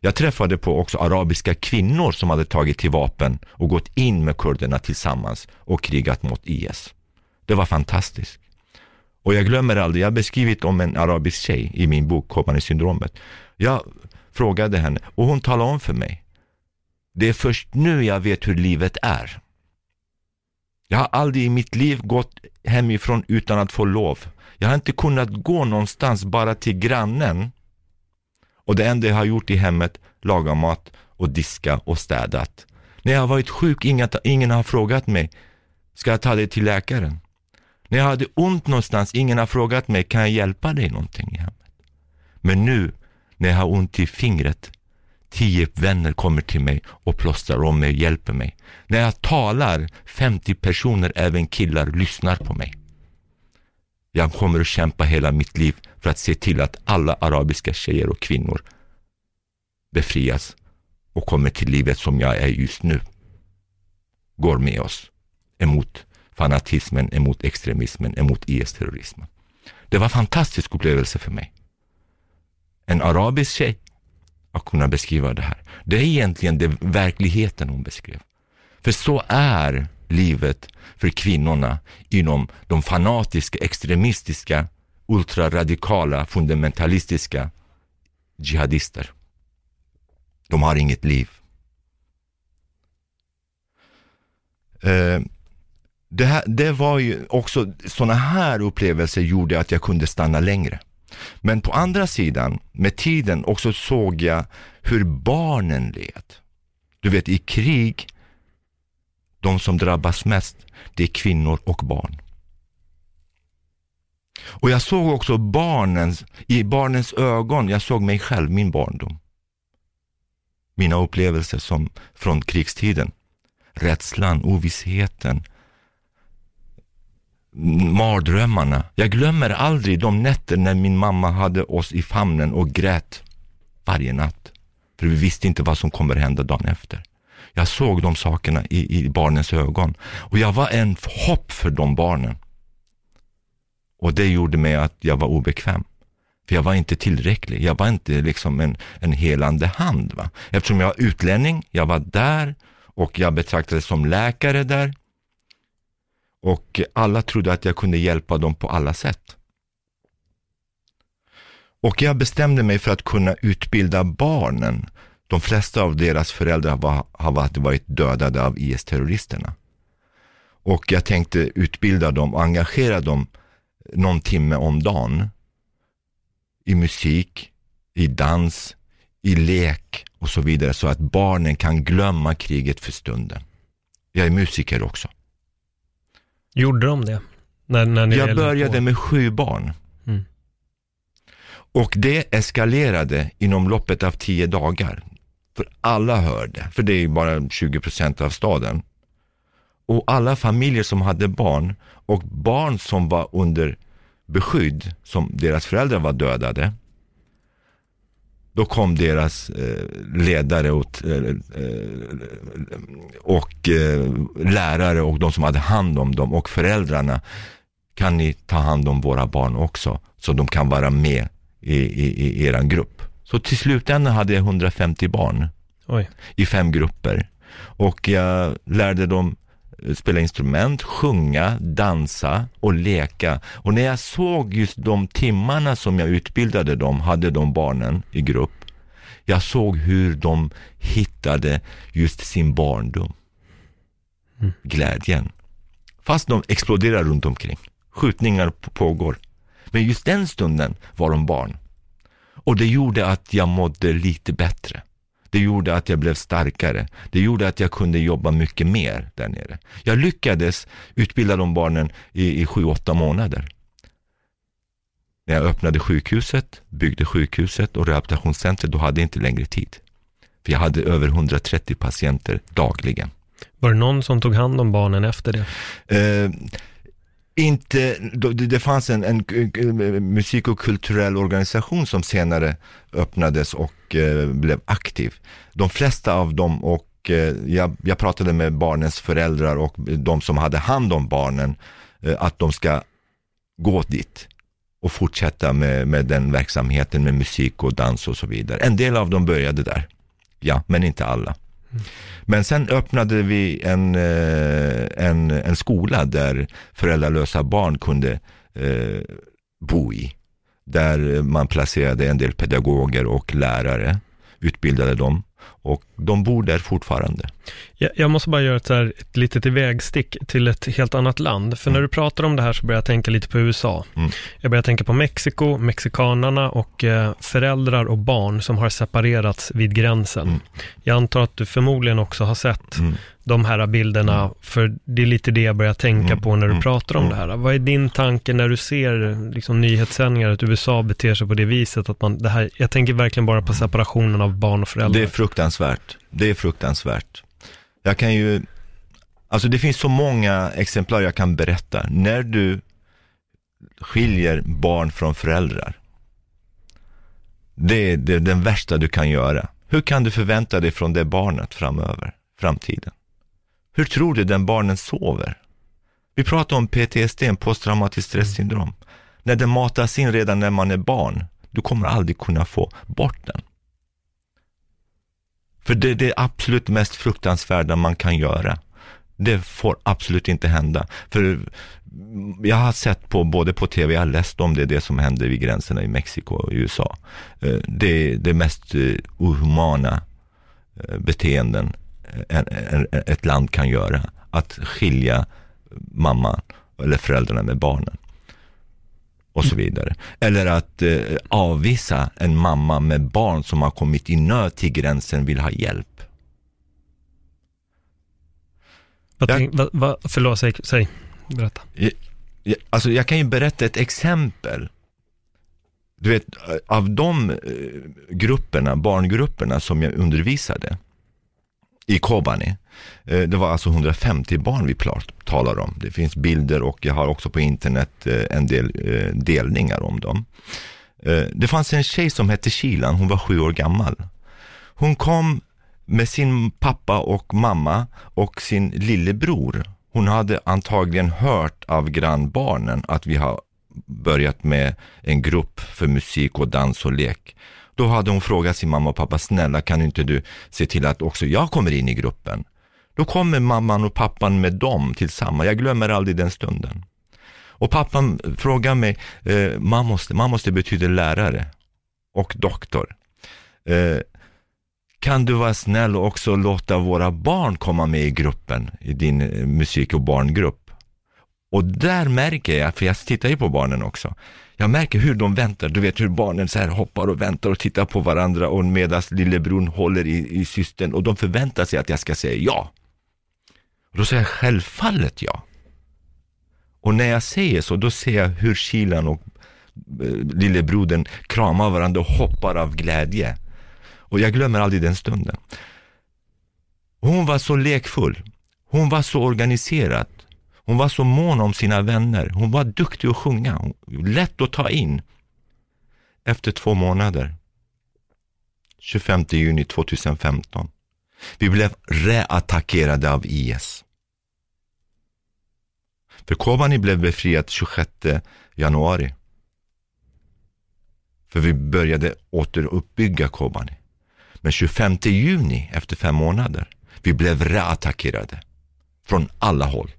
Jag träffade på också arabiska kvinnor som hade tagit till vapen och gått in med kurderna tillsammans och krigat mot IS. Det var fantastiskt. Och jag glömmer aldrig, jag har beskrivit om en arabisk tjej i min bok Kobane-syndromet. Jag frågade henne och hon talade om för mig. Det är först nu jag vet hur livet är. Jag har aldrig i mitt liv gått hemifrån utan att få lov. Jag har inte kunnat gå någonstans bara till grannen och det enda jag har gjort i hemmet, laga mat och diska och städat. När jag har varit sjuk, ingen, ingen har frågat mig, ska jag ta dig till läkaren? När jag hade ont någonstans, ingen har frågat mig, kan jag hjälpa dig någonting i hemmet? Men nu, när jag har ont i fingret, tio vänner kommer till mig och plåstrar om mig och hjälper mig. När jag talar, 50 personer, även killar, lyssnar på mig. Jag kommer att kämpa hela mitt liv för att se till att alla arabiska tjejer och kvinnor befrias och kommer till livet som jag är just nu. Går med oss emot fanatismen, emot extremismen, emot IS-terrorismen. Det var en fantastisk upplevelse för mig. En arabisk tjej att kunna beskriva det här. Det är egentligen det verkligheten hon beskrev. För så är livet för kvinnorna inom de fanatiska, extremistiska, ultraradikala, fundamentalistiska jihadister. De har inget liv. Eh, det, här, det var ju också, sådana här upplevelser gjorde att jag kunde stanna längre. Men på andra sidan, med tiden, också såg jag hur barnen led. Du vet, i krig, de som drabbas mest, det är kvinnor och barn. Och jag såg också barnens, i barnens ögon, jag såg mig själv, min barndom. Mina upplevelser som, från krigstiden. Rädslan, ovissheten, mardrömmarna. Jag glömmer aldrig de nätter när min mamma hade oss i famnen och grät varje natt. För vi visste inte vad som kommer hända dagen efter. Jag såg de sakerna i, i barnens ögon och jag var en hopp för de barnen. Och det gjorde mig att jag var obekväm. För jag var inte tillräcklig. Jag var inte liksom en, en helande hand. Va? Eftersom jag var utlänning, jag var där och jag betraktades som läkare där. Och alla trodde att jag kunde hjälpa dem på alla sätt. Och jag bestämde mig för att kunna utbilda barnen. De flesta av deras föräldrar var, har varit dödade av IS-terroristerna. Och jag tänkte utbilda dem och engagera dem någon timme om dagen i musik, i dans, i lek och så vidare så att barnen kan glömma kriget för stunden. Jag är musiker också. Gjorde de det? När, när ni jag började på? med sju barn. Mm. Och det eskalerade inom loppet av tio dagar. För alla hörde, för det är bara 20 procent av staden. Och alla familjer som hade barn och barn som var under beskydd, som deras föräldrar var dödade, då kom deras eh, ledare och, eh, eh och lärare och de som hade hand om dem och föräldrarna. Kan ni ta hand om våra barn också så de kan vara med i, i, i er grupp? Så till slutändan hade jag 150 barn Oj. i fem grupper och jag lärde dem spela instrument, sjunga, dansa och leka. Och när jag såg just de timmarna som jag utbildade dem, hade de barnen i grupp, jag såg hur de hittade just sin barndom. Mm. Glädjen. Fast de exploderar runt omkring. Skjutningar pågår. Men just den stunden var de barn. Och det gjorde att jag mådde lite bättre. Det gjorde att jag blev starkare. Det gjorde att jag kunde jobba mycket mer där nere. Jag lyckades utbilda de barnen i, i sju, åtta månader. När jag öppnade sjukhuset, byggde sjukhuset och rehabilitationscentret, då hade jag inte längre tid. För jag hade över 130 patienter dagligen. Var det någon som tog hand om barnen efter det? Eh, inte, det fanns en, en, musik och kulturell organisation som senare öppnades och eh, blev aktiv. De flesta av dem och eh, jag, jag, pratade med barnens föräldrar och de som hade hand om barnen eh, att de ska gå dit och fortsätta med, med den verksamheten med musik och dans och så vidare. En del av dem började där, ja, men inte alla. Mm. Men sen öppnade vi en, eh, en, en skola där föräldralösa barn kunde eh, bo i. Där man placerade en del pedagoger och lärare, utbildade dem och de bor där fortfarande. Jag, måste bara göra ett, här, ett litet ivägstick till ett helt annat land. För mm. när du pratar om det här så börjar jag tänka lite på USA. Mm. Jag börjar tänka på Mexiko, mexikanarna och eh, föräldrar och barn som har separerats vid gränsen. Mm. Jag antar att du förmodligen också har sett mm de här bilderna, mm. för det är lite det jag börjar tänka mm. på när du mm. pratar om det här. Vad är din tanke när du ser liksom, nyhetssändningar, att USA beter sig på det viset? Att man, det här, jag tänker verkligen bara på separationen av barn och föräldrar. Det är fruktansvärt. Det är fruktansvärt. Jag kan ju, alltså det finns så många exemplar jag kan berätta. När du skiljer barn från föräldrar, det är, det är den värsta du kan göra. Hur kan du förvänta dig från det barnet framöver, framtiden? Hur tror du den barnen sover? Vi pratar om PTSD, posttraumatiskt stressyndrom. När den matas in redan när man är barn, du kommer aldrig kunna få bort den. För det är det absolut mest fruktansvärda man kan göra. Det får absolut inte hända. För jag har sett på, både på tv, jag har läst om det, det som hände vid gränserna i Mexiko och USA. Eh, det är det mest eh, ohumana eh, beteenden en, en, ett land kan göra. Att skilja mamman eller föräldrarna med barnen. Och så vidare. Eller att eh, avvisa en mamma med barn som har kommit i nöd till gränsen vill ha hjälp. Vad, tänk, vad, vad, förlåt, säg, säg, berätta. Jag, alltså jag kan ju berätta ett exempel. Du vet, av de eh, grupperna, barngrupperna som jag undervisade i Kobani, eh, det var alltså 150 barn vi talar om. Det finns bilder och jag har också på internet eh, en del eh, delningar om dem. Det fanns en tjej som hette Kilan, hon var sju år gammal. Hon kom med sin pappa och mamma och sin lillebror. Hon hade antagligen hört av grannbarnen att vi har börjat med en grupp för musik och dans och lek. Då hade hon frågat sin mamma och pappa, snälla kan inte du se till att också jag kommer in i gruppen? Då kommer mamman och pappan med dem tillsammans. Jag glömmer aldrig den stunden. Och pappan frågar mig, eh, mammoste, mammoste betyder lärare och doktor. Eh, kan du vara snäll och också låta våra barn komma med i gruppen, i din eh, musik och barngrupp? Och där märker jag, för jag tittar ju på barnen också, jag märker hur de väntar, du vet hur barnen så här hoppar och väntar och tittar på varandra och medan lillebror håller i, i systern och de förväntar sig att jag ska säga ja. Och då säger jag självfallet ja. Och när jag säger så, då ser jag hur Kilan och eh, lillebrodern kramar varandra och hoppar av glädje. Och jag glömmer aldrig den stunden. Hon var så lekfull. Hon var så organiserad. Hon var så mån om sina vänner. Hon var duktig att sjunga. Lätt att ta in. Efter två månader, 25 juni 2015, vi blev reattackerade av IS. För Kobani blev befriat 26 januari. För vi började återuppbygga Kobani. Men 25 juni, efter fem månader, vi blev reattackerade från alla håll.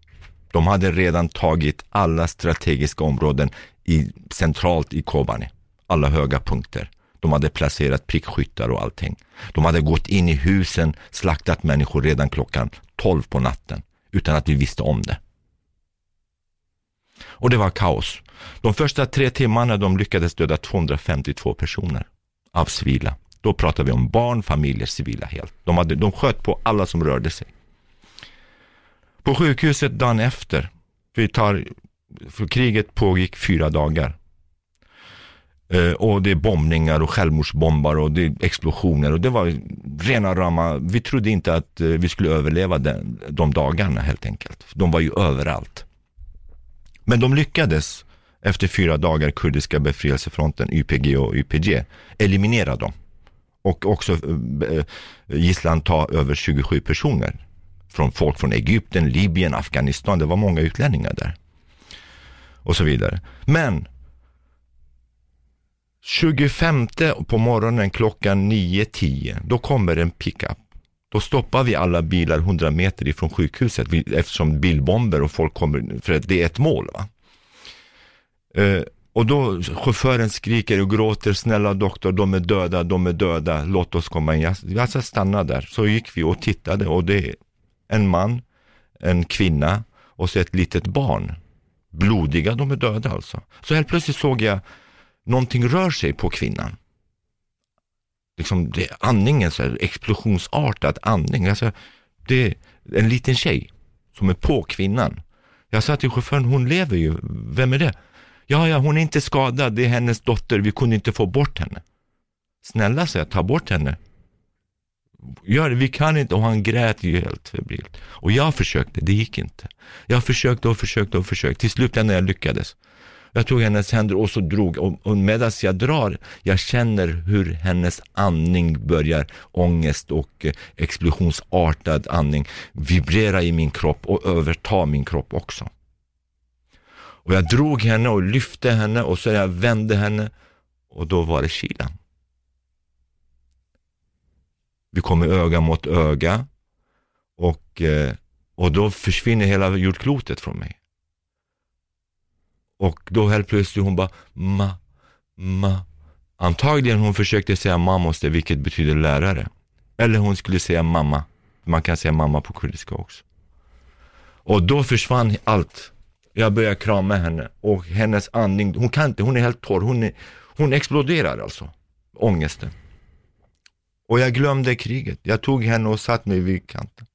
De hade redan tagit alla strategiska områden i, centralt i Kobani, alla höga punkter. De hade placerat prickskyttar och allting. De hade gått in i husen, slaktat människor redan klockan 12 på natten utan att vi visste om det. Och det var kaos. De första tre timmarna de lyckades döda 252 personer av civila. Då pratar vi om barn, familjer, civila helt. De, hade, de sköt på alla som rörde sig. På sjukhuset dagen efter, vi tar, för kriget pågick fyra dagar. Eh, och det är bombningar och självmordsbombar och det är explosioner och det var rena rama, vi trodde inte att eh, vi skulle överleva den, de dagarna helt enkelt. De var ju överallt. Men de lyckades efter fyra dagar, kurdiska befrielsefronten, YPG och YPG, eliminera dem och också eh, eh, gisslan ta över 27 personer. Från folk från Egypten, Libyen, Afghanistan. Det var många utlänningar där. Och så vidare. Men 25 på morgonen klockan 9-10, då kommer en pickup. Då stoppar vi alla bilar 100 meter ifrån sjukhuset eftersom bilbomber och folk kommer, för det är ett mål. Va? Eh, och då chauffören skriker och gråter, snälla doktor, de är döda, de är döda, låt oss komma in. Jag, jag stanna där. Så gick vi och tittade och det en man, en kvinna och så ett litet barn. Blodiga, de är döda alltså. Så helt plötsligt såg jag någonting rör sig på kvinnan. Liksom det är andningen, så här, explosionsartad andning. Alltså, det är en liten tjej som är på kvinnan. Jag sa till chauffören, hon lever ju, vem är det? Ja, ja, hon är inte skadad, det är hennes dotter, vi kunde inte få bort henne. Snälla, sa jag, ta bort henne. Gör det, vi kan inte. Och han grät ju helt febrilt. Och jag försökte, det gick inte. Jag försökte och försökte och försökte. Till slut när jag lyckades. Jag tog hennes händer och så drog och, och medan jag drar, jag känner hur hennes andning börjar, ångest och eh, explosionsartad andning vibrera i min kropp och överta min kropp också. Och jag drog henne och lyfte henne och så jag vände henne och då var det kylan. Vi kommer öga mot öga och, eh, och då försvinner hela jordklotet från mig. Och då helt plötsligt hon bara, ma, ma. Antagligen hon försökte säga mamoste, vilket betyder lärare. Eller hon skulle säga mamma. Man kan säga mamma på kurdiska också. Och då försvann allt. Jag började krama henne och hennes andning, hon kan inte, hon är helt torr, hon, är, hon exploderar alltså, ångesten. Och jag glömde kriget. Jag tog henne och satte mig vid kanten.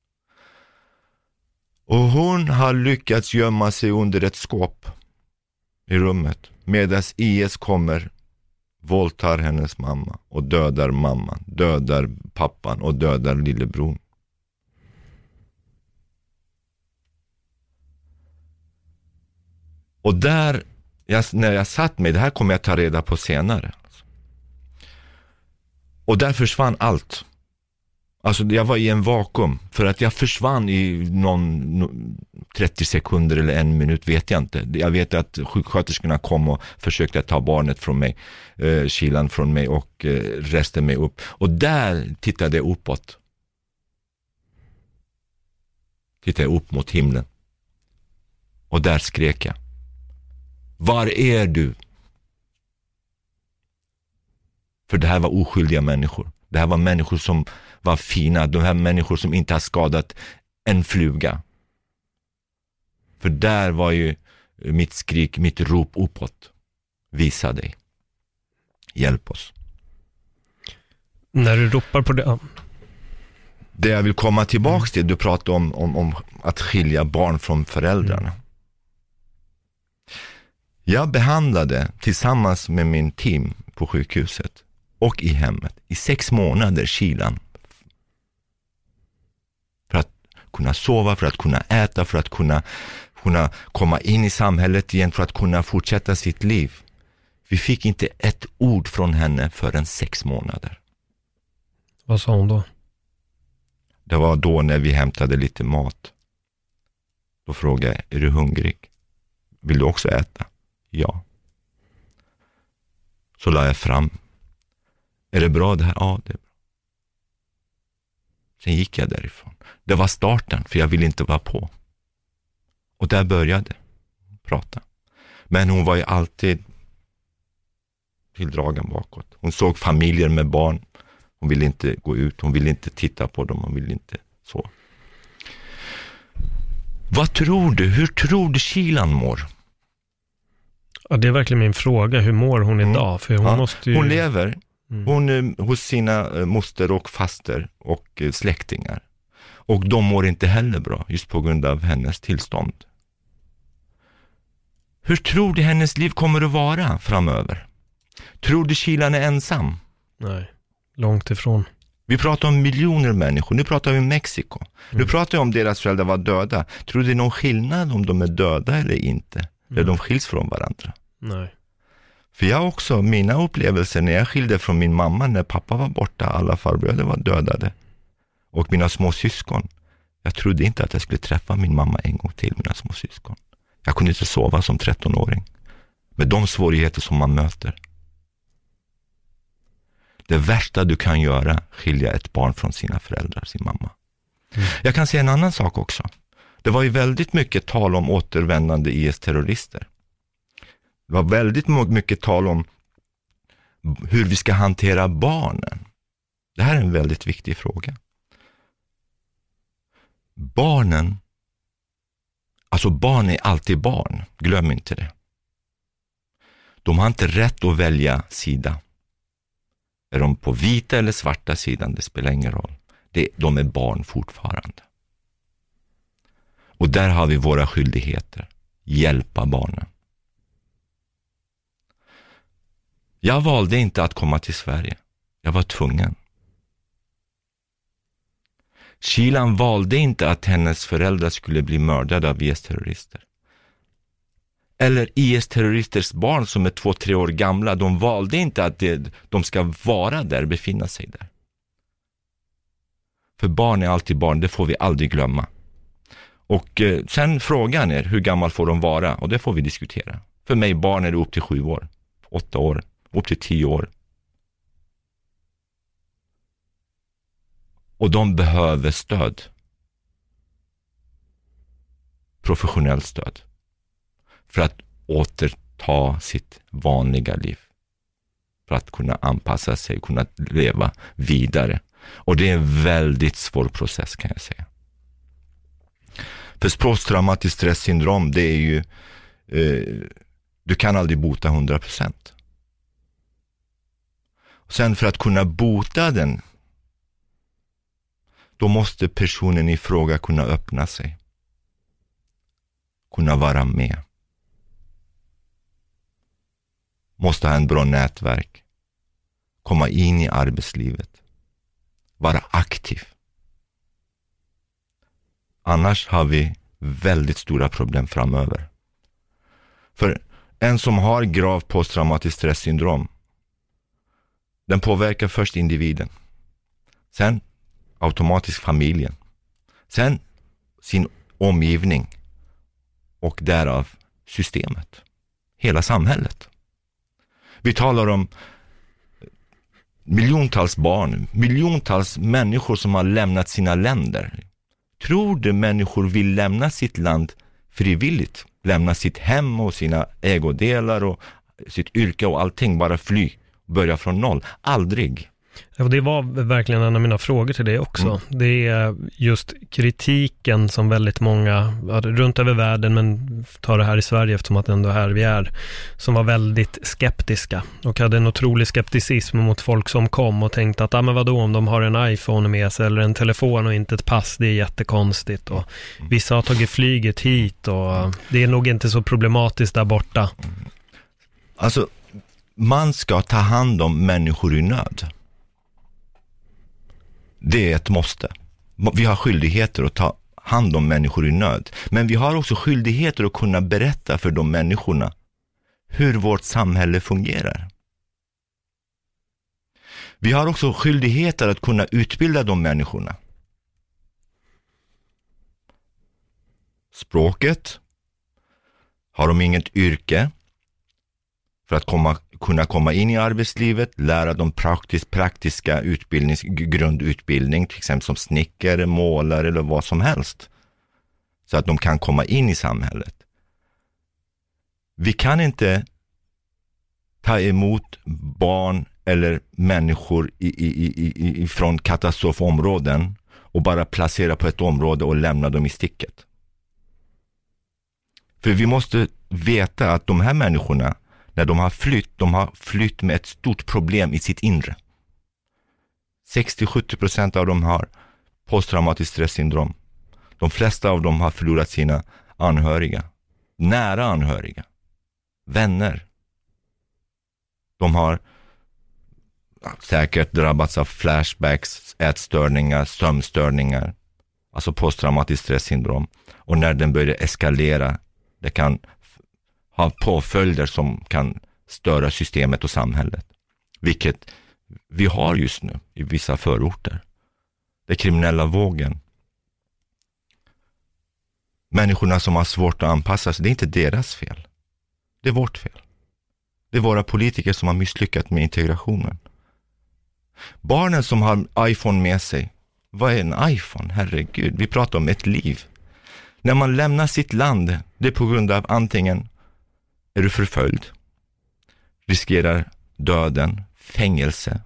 Och hon har lyckats gömma sig under ett skåp i rummet medan IS kommer, våldtar hennes mamma och dödar mamman, dödar pappan och dödar lillebror. Och där, jag, när jag satt mig, det här kommer jag ta reda på senare. Och där försvann allt. Alltså jag var i en vakuum, för att jag försvann i någon 30 sekunder eller en minut, vet jag inte. Jag vet att sjuksköterskorna kom och försökte ta barnet från mig, eh, kilan från mig och eh, reste mig upp. Och där tittade jag uppåt. Tittade jag upp mot himlen. Och där skrek jag. Var är du? För det här var oskyldiga människor. Det här var människor som var fina, de här människor som inte har skadat en fluga. För där var ju mitt skrik, mitt rop uppåt. Visa dig. Hjälp oss. När du ropar på det, Det jag vill komma tillbaks till, du pratade om, om, om att skilja barn från föräldrarna. Jag behandlade tillsammans med min team på sjukhuset och i hemmet i sex månader kilan. För att kunna sova, för att kunna äta, för att kunna, kunna komma in i samhället igen, för att kunna fortsätta sitt liv. Vi fick inte ett ord från henne förrän sex månader. Vad sa hon då? Det var då när vi hämtade lite mat. Då frågade jag, är du hungrig? Vill du också äta? Ja. Så la jag fram. Är det bra det här? Ja, det är bra. Sen gick jag därifrån. Det var starten, för jag ville inte vara på. Och där började prata. Men hon var ju alltid tilldragen bakåt. Hon såg familjer med barn. Hon ville inte gå ut, hon ville inte titta på dem, hon ville inte så. Vad tror du? Hur tror du Kilan mår? Ja, det är verkligen min fråga. Hur mår hon Mm. idag? För hon Ja, måste ju... Hon lever. Mm. Hon är hos sina eh, moster och faster och eh, släktingar. Och de mår inte heller bra, just på grund av hennes tillstånd. Hur tror du hennes liv kommer att vara framöver? Tror du Kilan är ensam? Nej, långt ifrån. Vi pratar om miljoner människor, nu pratar vi om Mexiko. Nu Mm. pratar vi om deras föräldrar var döda. Tror du det är någon skillnad om de är döda eller inte? Eller Mm. de skiljs från varandra? Nej. För jag också, mina upplevelser när jag skilde från min mamma när pappa var borta, alla farbröder var dödade. Och mina små syskon. Jag trodde inte att jag skulle träffa min mamma en gång till, mina små syskon. Jag kunde inte sova som 13-åring. Med de svårigheter som man möter. Det värsta du kan göra, skilja ett barn från sina föräldrar, sin mamma. Mm. Jag kan säga en annan sak också. Det var ju väldigt mycket tal om återvändande IS-terrorister. Det var väldigt mycket tal om hur vi ska hantera barnen. Det här är en väldigt viktig fråga. Barnen, alltså barn är alltid barn, glöm inte det. De har inte rätt att välja sida. Är de på vita eller svarta sidan, det spelar ingen roll. De är barn fortfarande. Och där har vi våra skyldigheter, hjälpa barnen. Jag valde inte att komma till Sverige. Jag var tvungen. Kilan valde inte att hennes föräldrar skulle bli mördade av IS-terrorister. Eller IS-terroristers barn som är två, tre år gamla, de valde inte att det, de ska vara där, befinna sig där. För barn är alltid barn, det får vi aldrig glömma. Och eh, sen frågan är, hur gammal får de vara? Och det får vi diskutera. För mig, barn är det upp till sju år, åtta år, upp till tio år. Och de behöver stöd. Professionellt stöd. För att återta sitt vanliga liv. För att kunna anpassa sig, kunna leva vidare. Och det är en väldigt svår process kan jag säga. För posttraumatiskt stresssyndrom, det är ju, eh, du kan aldrig bota 100 procent. Sen för att kunna bota den, då måste personen i fråga kunna öppna sig. Kunna vara med. måste ha en bra nätverk, komma in i arbetslivet, vara aktiv. Annars har vi väldigt stora problem framöver. För en som har grav posttraumatiskt stresssyndrom, den påverkar först individen, sen automatiskt familjen, sen sin omgivning och därav systemet, hela samhället. Vi talar om miljontals barn, miljontals människor som har lämnat sina länder. Tror du människor vill lämna sitt land frivilligt? Lämna sitt hem och sina ägodelar och sitt yrke och allting, bara fly, börja från noll? Aldrig. Och det var verkligen en av mina frågor till dig också. Mm. Det är just kritiken som väldigt många, runt över världen, men tar det här i Sverige eftersom att det ändå är här vi är, som var väldigt skeptiska och hade en otrolig skepticism mot folk som kom och tänkte att, ja ah, men vadå om de har en iPhone med sig eller en telefon och inte ett pass, det är jättekonstigt och mm. vissa har tagit flyget hit och det är nog inte så problematiskt där borta. Alltså, man ska ta hand om människor i nöd. Det är ett måste. Vi har skyldigheter att ta hand om människor i nöd. Men vi har också skyldigheter att kunna berätta för de människorna hur vårt samhälle fungerar. Vi har också skyldigheter att kunna utbilda de människorna. Språket, har de inget yrke för att komma kunna komma in i arbetslivet, lära dem praktisk, praktiska utbildnings, grundutbildning, till exempel som snickare, målare eller vad som helst. Så att de kan komma in i samhället. Vi kan inte ta emot barn eller människor i, i, i, i, från katastrofområden och bara placera på ett område och lämna dem i sticket. För vi måste veta att de här människorna när de har flytt, de har flytt med ett stort problem i sitt inre. 60-70 procent av dem har posttraumatiskt stresssyndrom. De flesta av dem har förlorat sina anhöriga, nära anhöriga, vänner. De har säkert drabbats av flashbacks, ätstörningar, sömnstörningar, alltså posttraumatiskt stresssyndrom. Och när den börjar eskalera, det kan ha påföljder som kan störa systemet och samhället. Vilket vi har just nu i vissa förorter. Den kriminella vågen. Människorna som har svårt att anpassa sig, det är inte deras fel. Det är vårt fel. Det är våra politiker som har misslyckats med integrationen. Barnen som har iPhone med sig, vad är en iPhone? Herregud, vi pratar om ett liv. När man lämnar sitt land, det är på grund av antingen är du förföljd, riskerar döden, fängelse,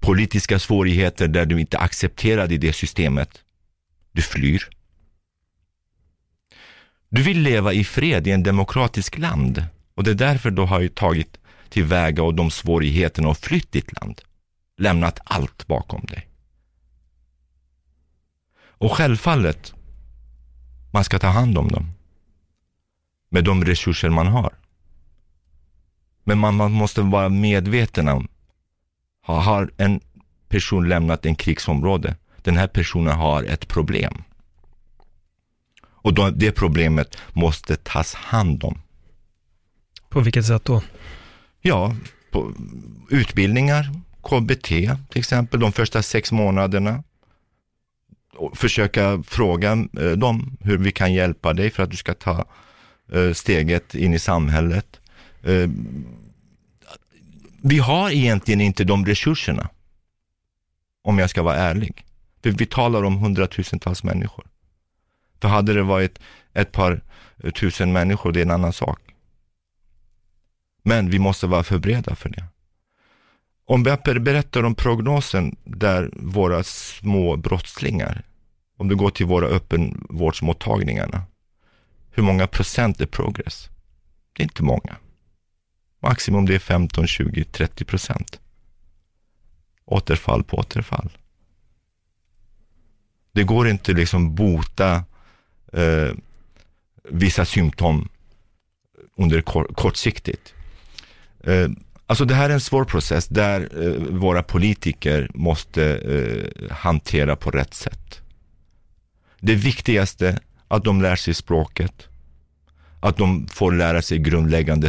politiska svårigheter där du inte är accepterad i det systemet. Du flyr. Du vill leva i fred i en demokratisk land och det är därför du har tagit tillväga och de svårigheterna och flytt ditt land. Lämnat allt bakom dig. Och självfallet, man ska ta hand om dem. Med de resurser man har. Men man, man måste vara medveten om, har en person lämnat en krigsområde, den här personen har ett problem. Och då, det problemet måste tas hand om. På vilket sätt då? Ja, på utbildningar, KBT till exempel, de första sex månaderna. Och försöka fråga eh, dem hur vi kan hjälpa dig för att du ska ta eh, steget in i samhället. Eh, vi har egentligen inte de resurserna. Om jag ska vara ärlig. För vi talar om hundratusentals människor. För hade det varit ett par tusen människor, det är en annan sak. Men vi måste vara förberedda för det. Om jag berättar om prognosen där våra små brottslingar, om du går till våra öppenvårdsmottagningarna, hur många procent är progress? Det är inte många. Maximum det är 15, 20, 30 procent. Återfall på återfall. Det går inte liksom bota eh, vissa symptom under kor kortsiktigt. Eh, alltså det här är en svår process där eh, våra politiker måste eh, hantera på rätt sätt. Det viktigaste att de lär sig språket, att de får lära sig grundläggande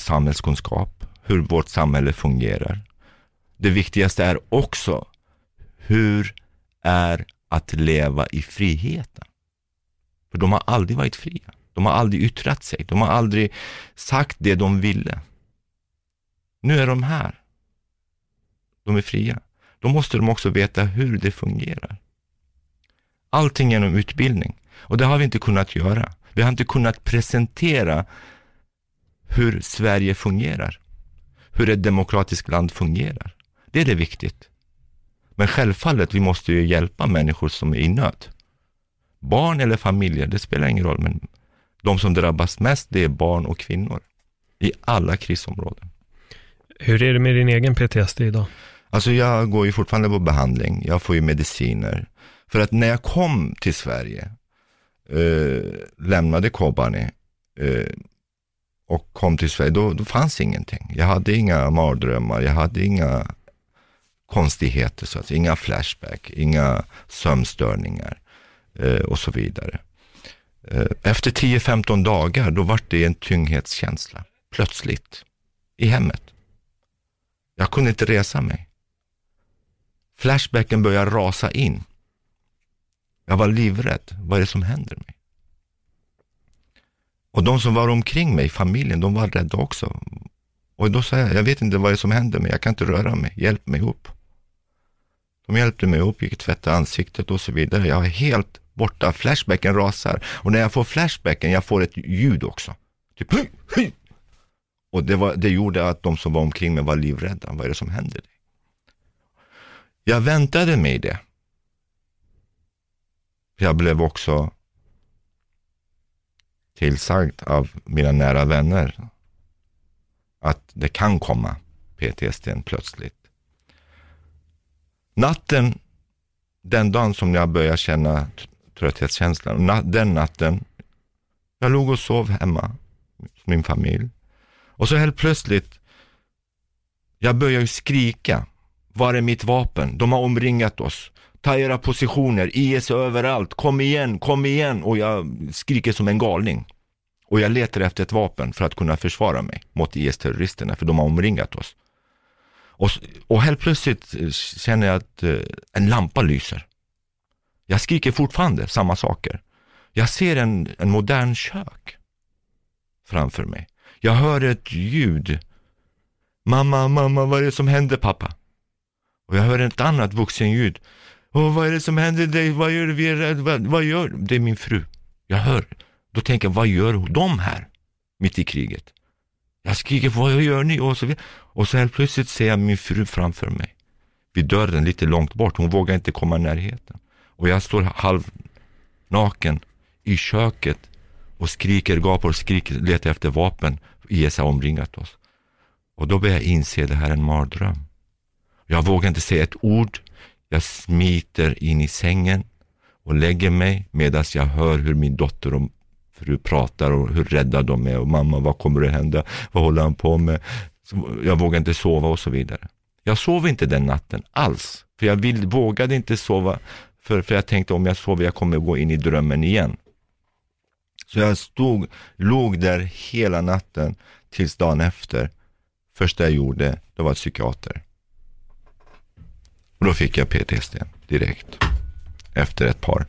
Samhällskunskap, hur vårt samhälle fungerar. Det viktigaste är också hur är att leva i friheten. För de har aldrig varit fria. De har aldrig yttrat sig. De har aldrig sagt det de ville. Nu är de här. De är fria. Då måste de också veta hur det fungerar. Allting genom utbildning. Och det har vi inte kunnat göra. Vi har inte kunnat presentera hur Sverige fungerar. Hur ett demokratiskt land fungerar. Det är det viktigt. Men självfallet, vi måste ju hjälpa människor som är i nöd. Barn eller familjer, det spelar ingen roll, men de som drabbas mest, det är barn och kvinnor. I alla krisområden. Hur är det med din egen PTSD idag? Alltså jag går ju fortfarande på behandling, jag får ju mediciner. För att när jag kom till Sverige, eh, lämnade Kobani, eh, och kom till Sverige, då, då fanns ingenting. Jag hade inga mardrömmar, jag hade inga konstigheter, så att säga. inga flashback, inga sömnstörningar eh, och så vidare. Eh, efter 10-15 dagar, då var det en tyngdhetskänsla, plötsligt, i hemmet. Jag kunde inte resa mig. Flashbacken började rasa in. Jag var livrädd. Vad är det som händer mig? Och de som var omkring mig, familjen, de var rädda också. Och då sa jag, jag vet inte vad det är som händer mig, jag kan inte röra mig, hjälp mig upp. De hjälpte mig upp, gick tvätta ansiktet och så vidare. Jag är helt borta, flashbacken rasar. Och när jag får flashbacken, jag får ett ljud också. Typ hy, hy. Och det, var, det gjorde att de som var omkring mig var livrädda. Vad är det som händer? Jag väntade mig det. Jag blev också tillsagd av mina nära vänner att det kan komma PTSD plötsligt. Natten, den dagen som jag började känna trötthetskänslan, den natten, jag låg och sov hemma hos min familj. Och så helt plötsligt, jag började skrika. Var är mitt vapen? De har omringat oss. Ta era positioner, IS är överallt, kom igen, kom igen. Och jag skriker som en galning. Och jag letar efter ett vapen för att kunna försvara mig mot IS-terroristerna, för de har omringat oss. Och, och helt plötsligt eh, känner jag att eh, en lampa lyser. Jag skriker fortfarande samma saker. Jag ser en, en modern kök framför mig. Jag hör ett ljud. Mamma, mamma, vad är det som händer pappa? Och jag hör ett annat vuxenljud. Åh, vad är det som händer dig? Vad gör du? Vi är rädda. Vad, vad gör du? Det är min fru. Jag hör. Då tänker jag, vad gör de här? Mitt i kriget. Jag skriker, vad gör ni? Och så, och så helt plötsligt ser jag min fru framför mig. Vid dörren lite långt bort. Hon vågar inte komma i närheten. Och jag står halvnaken i köket och skriker, gapar och skriker, letar efter vapen. IS har omringat oss. Och då börjar jag inse att det här är en mardröm. Jag vågar inte säga ett ord. Jag smiter in i sängen och lägger mig medan jag hör hur min dotter och fru pratar och hur rädda de är och mamma, vad kommer att hända? Vad håller han på med? Jag vågar inte sova och så vidare. Jag sov inte den natten alls, för jag vill, vågade inte sova, för, för jag tänkte om jag sover, jag kommer gå in i drömmen igen. Så jag stod, låg där hela natten tills dagen efter. Första jag gjorde, det var psykiater. Och då fick jag PTSD direkt. Efter ett par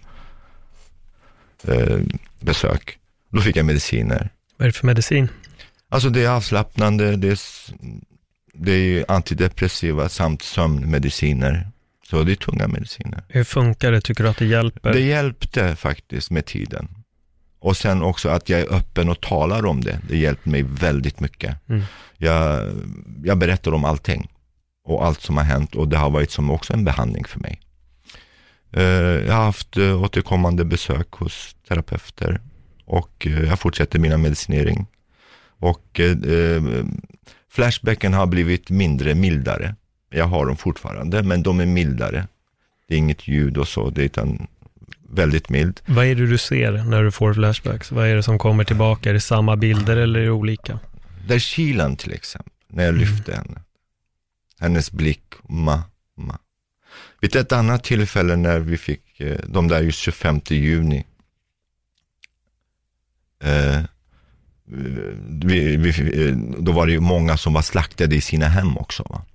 eh, besök. Då fick jag mediciner. Vad är det för medicin? Alltså det är avslappnande, det är, det är antidepressiva samt sömnmediciner. Så det är tunga mediciner. Hur funkar det? Tycker du att det hjälper? Det hjälpte faktiskt med tiden. Och sen också att jag är öppen och talar om det. Det hjälpte mig väldigt mycket. Mm. Jag, jag berättar om allting och allt som har hänt och det har varit som också en behandling för mig. Eh, jag har haft eh, återkommande besök hos terapeuter och eh, jag fortsätter mina medicinering. Och flashbacken har blivit mindre, mildare. Jag har dem fortfarande, men de är mildare. Det är inget ljud och så, det är väldigt mild. Vad är det du ser när du får flashbacks? Vad är det som kommer tillbaka? Är det samma bilder eller är det olika? Där Kilan till exempel, när jag lyfte henne. Hennes blick, ma, ma. Vid ett annat tillfälle när vi fick eh, de där just 25 juni. Eh, vi, vi, eh, då var det ju många som var slaktade i sina hem också. Va?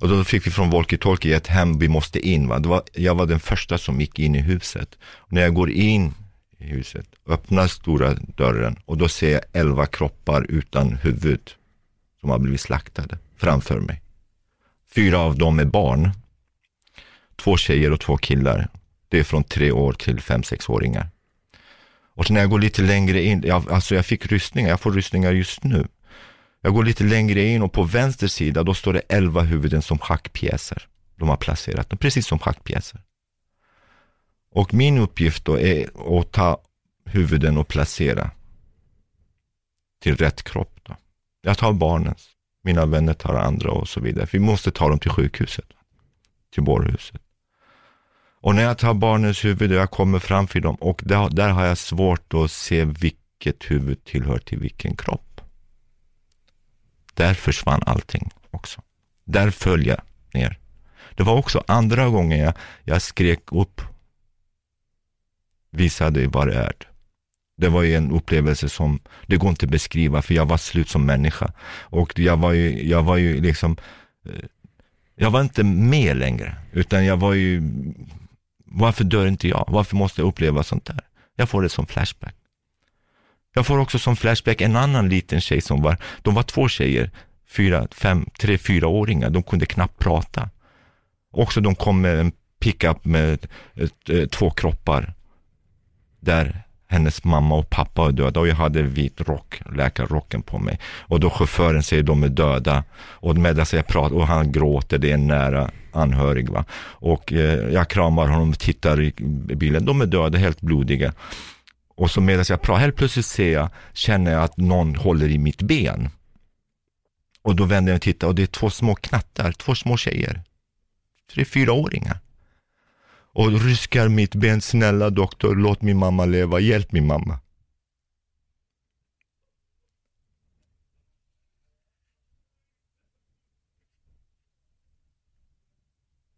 Och då fick vi från walkie-talkie ett hem vi måste in. Va? Det var, jag var den första som gick in i huset. Och när jag går in i huset, öppnar stora dörren och då ser jag elva kroppar utan huvud som har blivit slaktade framför mig. Fyra av dem är barn. Två tjejer och två killar. Det är från tre år till fem, sexåringar. Och när jag går lite längre in, jag, alltså jag fick rysningar, jag får rysningar just nu. Jag går lite längre in och på vänster sida, då står det elva huvuden som schackpjäser. De har placerat dem, precis som schackpjäser. Och min uppgift då är att ta huvuden och placera till rätt kropp. Då. Jag tar barnens, mina vänner tar andra och så vidare. Vi måste ta dem till sjukhuset, till bårhuset. Och när jag tar barnens huvud och jag kommer framför dem och där, där har jag svårt att se vilket huvud tillhör till vilken kropp. Där försvann allting också. Där föll jag ner. Det var också andra gången jag, jag skrek upp. Visa dig vad det är. Det var ju en upplevelse som, det går inte att beskriva för jag var slut som människa. Och jag var ju, jag var ju liksom, eh, jag var inte med längre. Utan jag var ju, varför dör inte jag? Varför måste jag uppleva sånt där? Jag får det som flashback. Jag får också som flashback en annan liten tjej som var, de var två tjejer, fyra, fem, tre, fyra åringar, de kunde knappt prata. Också de kom med en pickup med eh, ett, eh, två kroppar där hennes mamma och pappa är döda och jag hade vit rock, läkarrocken på mig. Och då chauffören säger de är döda och medan jag pratar och han gråter, det är en nära anhörig va. Och eh, jag kramar honom och tittar i bilen, de är döda, helt blodiga. Och så medan jag pratar, helt plötsligt ser jag, känner jag att någon håller i mitt ben. Och då vänder jag och tittar och det är två små knattar, två små tjejer. Tre, fyraåringar. Och ryskar mitt ben, snälla doktor, låt min mamma leva, hjälp min mamma.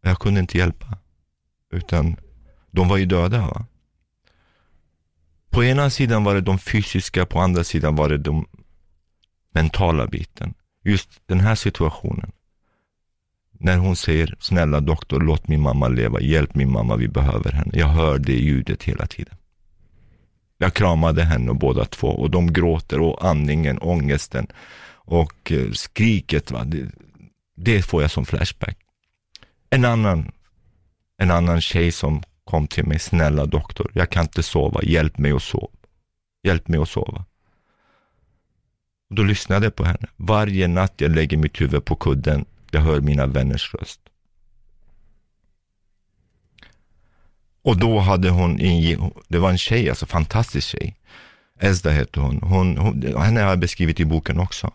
Jag kunde inte hjälpa, utan de var ju döda. Va? På ena sidan var det de fysiska, på andra sidan var det de mentala biten. Just den här situationen. När hon säger, snälla doktor, låt min mamma leva, hjälp min mamma, vi behöver henne. Jag hör det ljudet hela tiden. Jag kramade henne och båda två och de gråter och andningen, ångesten och eh, skriket. Va? Det, det får jag som flashback. En annan, en annan tjej som kom till mig, snälla doktor, jag kan inte sova, hjälp mig att sova. Hjälp mig att sova. Och då lyssnade jag på henne. Varje natt jag lägger mitt huvud på kudden, jag hör mina vänners röst. Och då hade hon, en, det var en tjej, alltså fantastisk tjej. Ezda hette hon. hon, hon henne har jag beskrivit i boken också.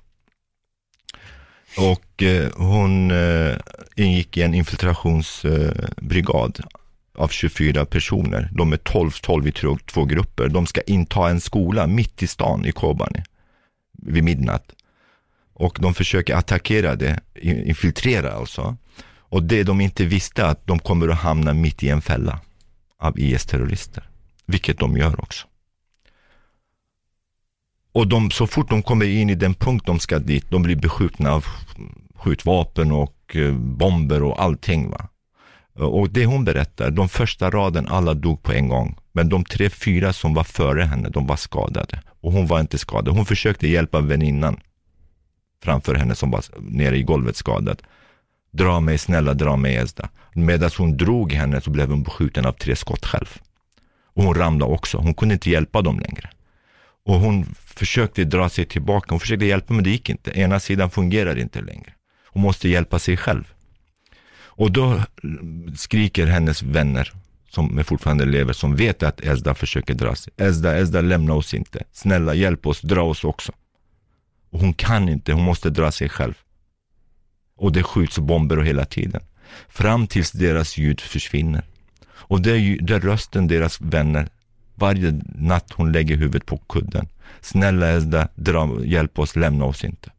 Och eh, hon eh, ingick i en infiltrationsbrigad eh, av 24 personer. De är 12-12 i två, två grupper. De ska inta en skola mitt i stan i Kobani vid midnatt. Och de försöker attackera det, infiltrera alltså. Och det de inte visste att de kommer att hamna mitt i en fälla av IS-terrorister. Vilket de gör också. och de, så fort de kommer in i den punkt de ska dit, de blir beskjutna av skjutvapen och eh, bomber och allting. Va? Och det hon berättar, de första raden, alla dog på en gång. Men de tre, fyra som var före henne, de var skadade. Och hon var inte skadad. Hon försökte hjälpa väninnan framför henne som var nere i golvet skadad. Dra mig, snälla dra mig Ezda. Medan hon drog henne så blev hon beskjuten av tre skott själv. Och hon ramlade också. Hon kunde inte hjälpa dem längre. Och hon försökte dra sig tillbaka. Hon försökte hjälpa men det gick inte. Ena sidan fungerar inte längre. Hon måste hjälpa sig själv. Och då skriker hennes vänner, som fortfarande lever, som vet att Ezda försöker dra sig. Ezda, Ezda, lämna oss inte. Snälla, hjälp oss, dra oss också. Och hon kan inte, hon måste dra sig själv. Och det skjuts bomber hela tiden. Fram tills deras ljud försvinner. Och det är, det är rösten deras vänner, varje natt hon lägger huvudet på kudden. Snälla Ezda, dra, hjälp oss, lämna oss inte.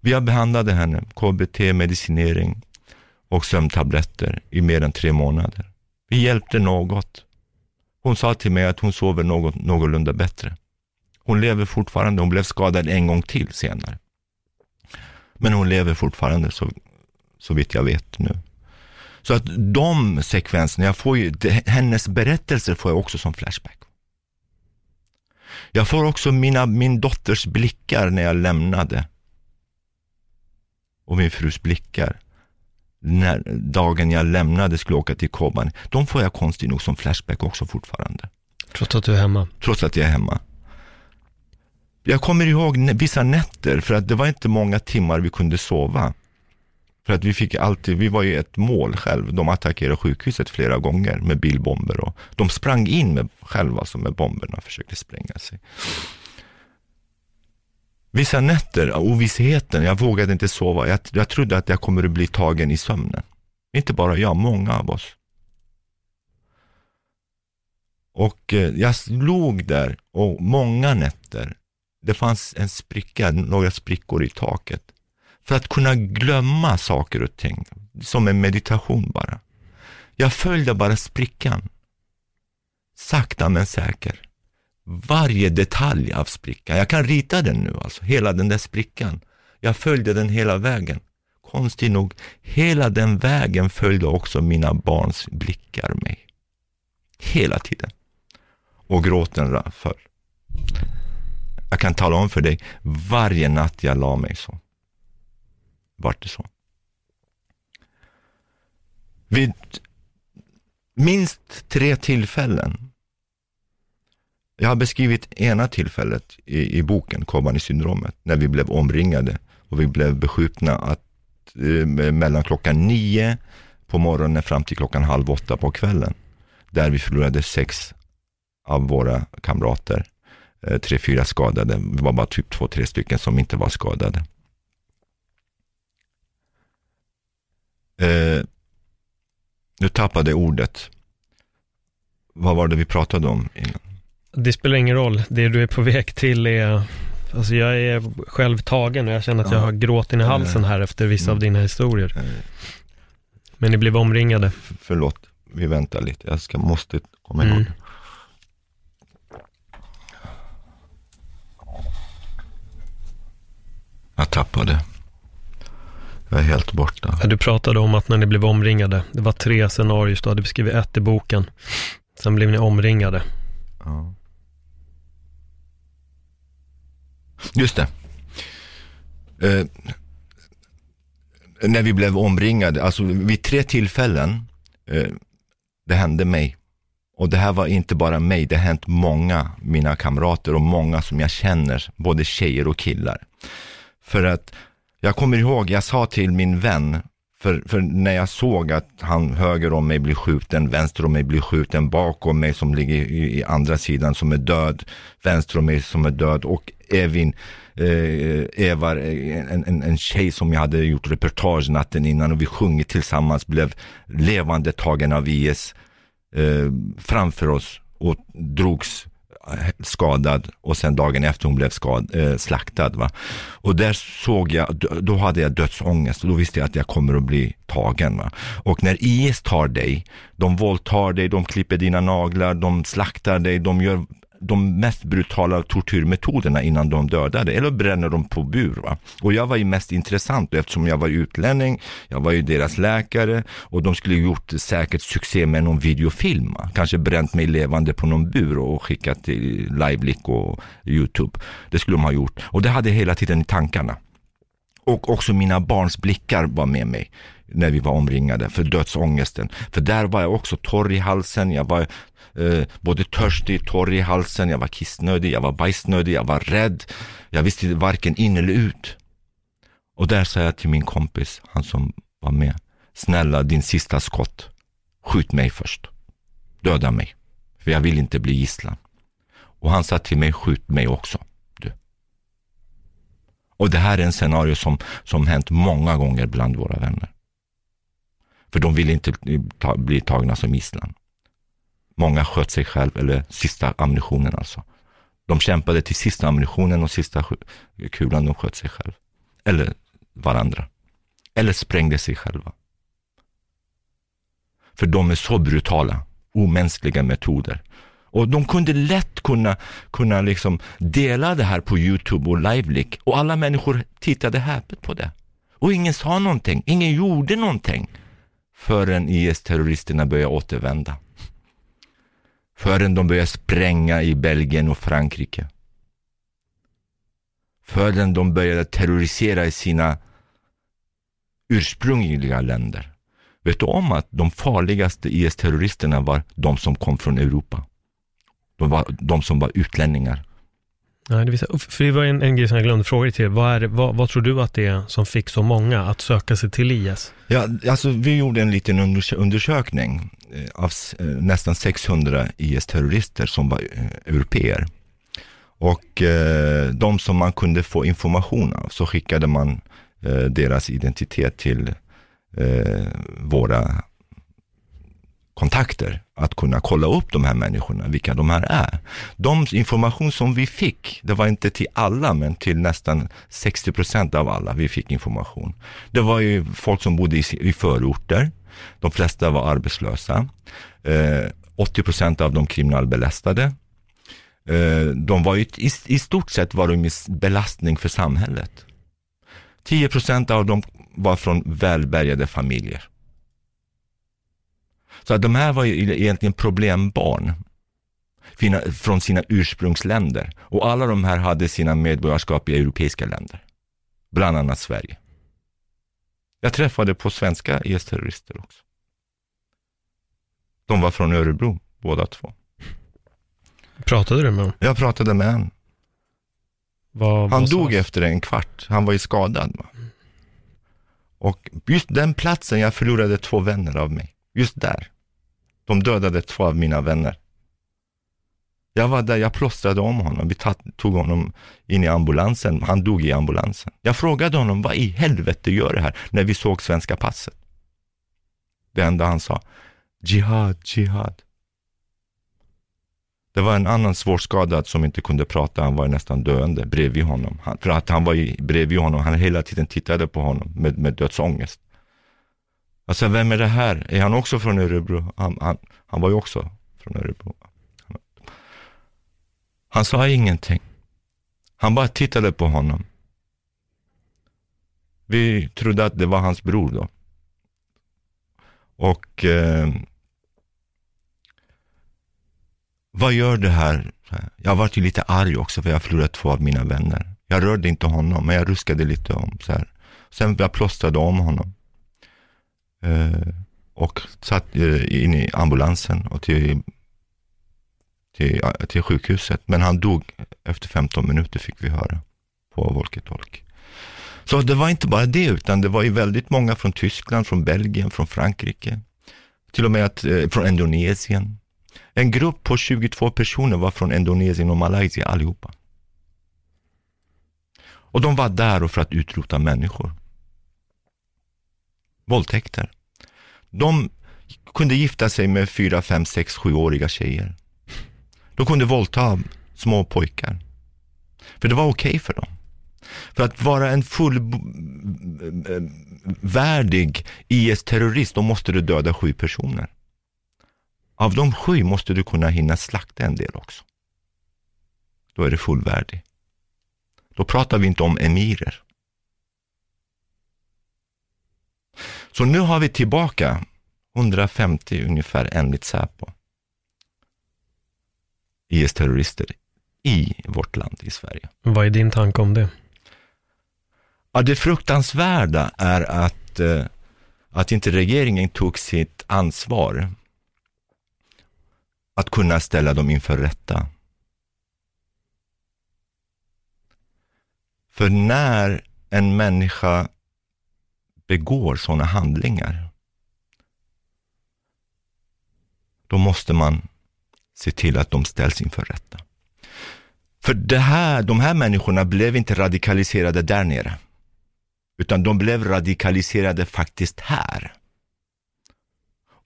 Vi har behandlat henne, KBT, medicinering och sömntabletter i mer än tre månader. Vi hjälpte något. Hon sa till mig att hon sover något, någorlunda bättre. Hon lever fortfarande, hon blev skadad en gång till senare. Men hon lever fortfarande så, så vitt jag vet nu. Så att de sekvenserna, jag får ju, det, hennes berättelser får jag också som flashback. Jag får också mina, min dotters blickar när jag lämnade och min frus blickar när dagen jag lämnade skulle åka till Koban, de får jag konstigt nog som flashback också fortfarande. Trots att du är hemma? Trots att jag är hemma. Jag kommer ihåg vissa nätter, för att det var inte många timmar vi kunde sova. För att vi fick alltid, vi var ju ett mål själv. De attackerade sjukhuset flera gånger med bilbomber och de sprang in med, själva alltså med bomberna och försökte spränga sig. Vissa nätter, ovissheten, jag vågade inte sova. Jag, jag trodde att jag kommer att bli tagen i sömnen. Inte bara jag, många av oss. Och eh, jag låg där och många nätter, det fanns en spricka, några sprickor i taket. För att kunna glömma saker och ting, som en meditation bara. Jag följde bara sprickan. Sakta men säkert varje detalj av sprickan. Jag kan rita den nu, alltså hela den där sprickan. Jag följde den hela vägen. Konstigt nog, hela den vägen följde också mina barns blickar mig. Hela tiden. Och gråten föll. Jag kan tala om för dig, varje natt jag la mig så, vart det så. Vid minst tre tillfällen jag har beskrivit ena tillfället i, i boken, Kobani-syndromet, när vi blev omringade och vi blev beskjutna att eh, mellan klockan nio på morgonen fram till klockan halv åtta på kvällen. Där vi förlorade sex av våra kamrater. Eh, tre, fyra skadade. Det var bara typ två, tre stycken som inte var skadade. Eh, nu tappade ordet. Vad var det vi pratade om innan? Det spelar ingen roll. Det du är på väg till är, alltså jag är själv tagen och jag känner att ja. jag har gråten i halsen här efter vissa mm. av dina historier. Men ni blev omringade. Förlåt, vi väntar lite. Jag ska, måste komma ihåg. Mm. Jag tappade. Jag är helt borta. Ja, du pratade om att när ni blev omringade, det var tre scenarier, du hade beskrivit ett i boken. Sen blev ni omringade. Ja. Just det. Eh, när vi blev omringade, alltså vid tre tillfällen, eh, det hände mig. Och det här var inte bara mig, det har hänt många, mina kamrater och många som jag känner, både tjejer och killar. För att jag kommer ihåg, jag sa till min vän, för, för, när jag såg att han höger om mig blir skjuten, vänster om mig blir skjuten, bakom mig som ligger i, i andra sidan som är död, vänster om mig som är död och Evin, eh, Eva, eh, en, en, en tjej som jag hade gjort reportage natten innan och vi sjungit tillsammans, blev levande tagen av IS eh, framför oss och drogs skadad och sen dagen efter hon blev skad, eh, slaktad. Va? Och där såg jag, då hade jag dödsångest och då visste jag att jag kommer att bli tagen. Va? Och när IS tar dig, de våldtar dig, de klipper dina naglar, de slaktar dig, de gör de mest brutala tortyrmetoderna innan de dödade, eller bränner dem på bur. Va? Och jag var ju mest intressant eftersom jag var utlänning, jag var ju deras läkare och de skulle gjort säkert succé med någon videofilm. Va? Kanske bränt mig levande på någon bur och skickat till Livelick och YouTube. Det skulle de ha gjort. Och det hade jag hela tiden i tankarna. Och också mina barns blickar var med mig när vi var omringade för dödsångesten. För där var jag också torr i halsen, jag var eh, både törstig, torr i halsen, jag var kissnödig, jag var bajsnödig, jag var rädd. Jag visste varken in eller ut. Och där sa jag till min kompis, han som var med, snälla din sista skott, skjut mig först. Döda mig, för jag vill inte bli gisslan. Och han sa till mig, skjut mig också. Du. Och det här är en scenario som, som hänt många gånger bland våra vänner. För de vill inte ta, bli tagna som gisslan. Många sköt sig själv, eller sista ammunitionen alltså. De kämpade till sista ammunitionen och sista kulan, de sköt sig själv. Eller varandra. Eller sprängde sig själva. För de är så brutala, omänskliga metoder. Och de kunde lätt kunna, kunna liksom dela det här på Youtube och Livelick och alla människor tittade häpet på det. Och ingen sa någonting, ingen gjorde någonting förrän IS-terroristerna började återvända. Förrän de började spränga i Belgien och Frankrike. Förrän de började terrorisera i sina ursprungliga länder. Vet du om att de farligaste IS-terroristerna var de som kom från Europa? De var de som var utlänningar. Ja, det, visar, för det var en, en grej som jag glömde fråga dig till. Vad, är det, vad, vad, tror du att det är som fick så många att söka sig till IS? Ja, alltså vi gjorde en liten undersökning eh, av eh, nästan 600 IS-terrorister som var eh, europeer. Och de som man kunde få information av så skickade man deras identitet till våra kontakter att kunna kolla upp de här människorna, vilka de här är. De information som vi fick, det var inte till alla, men till nästan 60 procent av alla vi fick information. Det var ju folk som bodde i, i förorter, de flesta var arbetslösa, eh, 80 procent av dem kriminalbelastade. Eh, de var ju, i, i stort sett var de belastning för samhället. 10 procent av dem var från välbärgade familjer. Så att de här var ju egentligen problembarn från sina ursprungsländer. Och alla de här hade sina medborgarskap i europeiska länder. Bland annat Sverige. Jag träffade på svenska IS-terrorister också. De var från Örebro, båda två. Pratade du med dem? Jag pratade med en. Vad, han vad dog efter en kvart. Han var ju skadad. Va? Och just den platsen, jag förlorade två vänner av mig. Just där. De dödade två av mina vänner. Jag var där, jag plåstrade om honom. Vi tog honom in i ambulansen. Han dog i ambulansen. Jag frågade honom, vad i helvete gör det här? När vi såg svenska passet. Det enda han sa, Jihad, Jihad. Det var en annan svårskadad som inte kunde prata. Han var nästan döende bredvid honom. Han, för att han var bredvid honom. Han hela tiden tittade på honom med, med dödsångest. Alltså, vem är det här? Är han också från Örebro? Han, han, han var ju också från Örebro. Han sa ingenting. Han bara tittade på honom. Vi trodde att det var hans bror då. Och eh, vad gör det här? Jag var ju lite arg också för jag förlorade två av mina vänner. Jag rörde inte honom, men jag ruskade lite om så här. Sen jag plåstrade om honom. Eh, och satt eh, in i ambulansen och till, till, till sjukhuset. Men han dog efter 15 minuter fick vi höra på walkie-talkie. Så det var inte bara det, utan det var ju väldigt många från Tyskland, från Belgien, från Frankrike. Till och med att, eh, från Indonesien. En grupp på 22 personer var från Indonesien och Malaysia allihopa. Och de var där för att utrota människor våldtäkter. De kunde gifta sig med fyra, fem, sex, sjuåriga tjejer. De kunde våldta små pojkar. För det var okej okay för dem. För att vara en fullvärdig eh, IS-terrorist, då måste du döda sju personer. Av de sju måste du kunna hinna slakta en del också. då är du fullvärdig. Då pratar vi inte om emirer. Så nu har vi tillbaka 150 ungefär enligt Säpo IS-terrorister i vårt land, i Sverige. Vad är din tanke om det? Ja, det fruktansvärda är att, eh, att inte regeringen tog sitt ansvar att kunna ställa dem inför rätta. För när en människa begår sådana handlingar, då måste man se till att de ställs inför rätta. För det här, de här människorna blev inte radikaliserade där nere, utan de blev radikaliserade faktiskt här.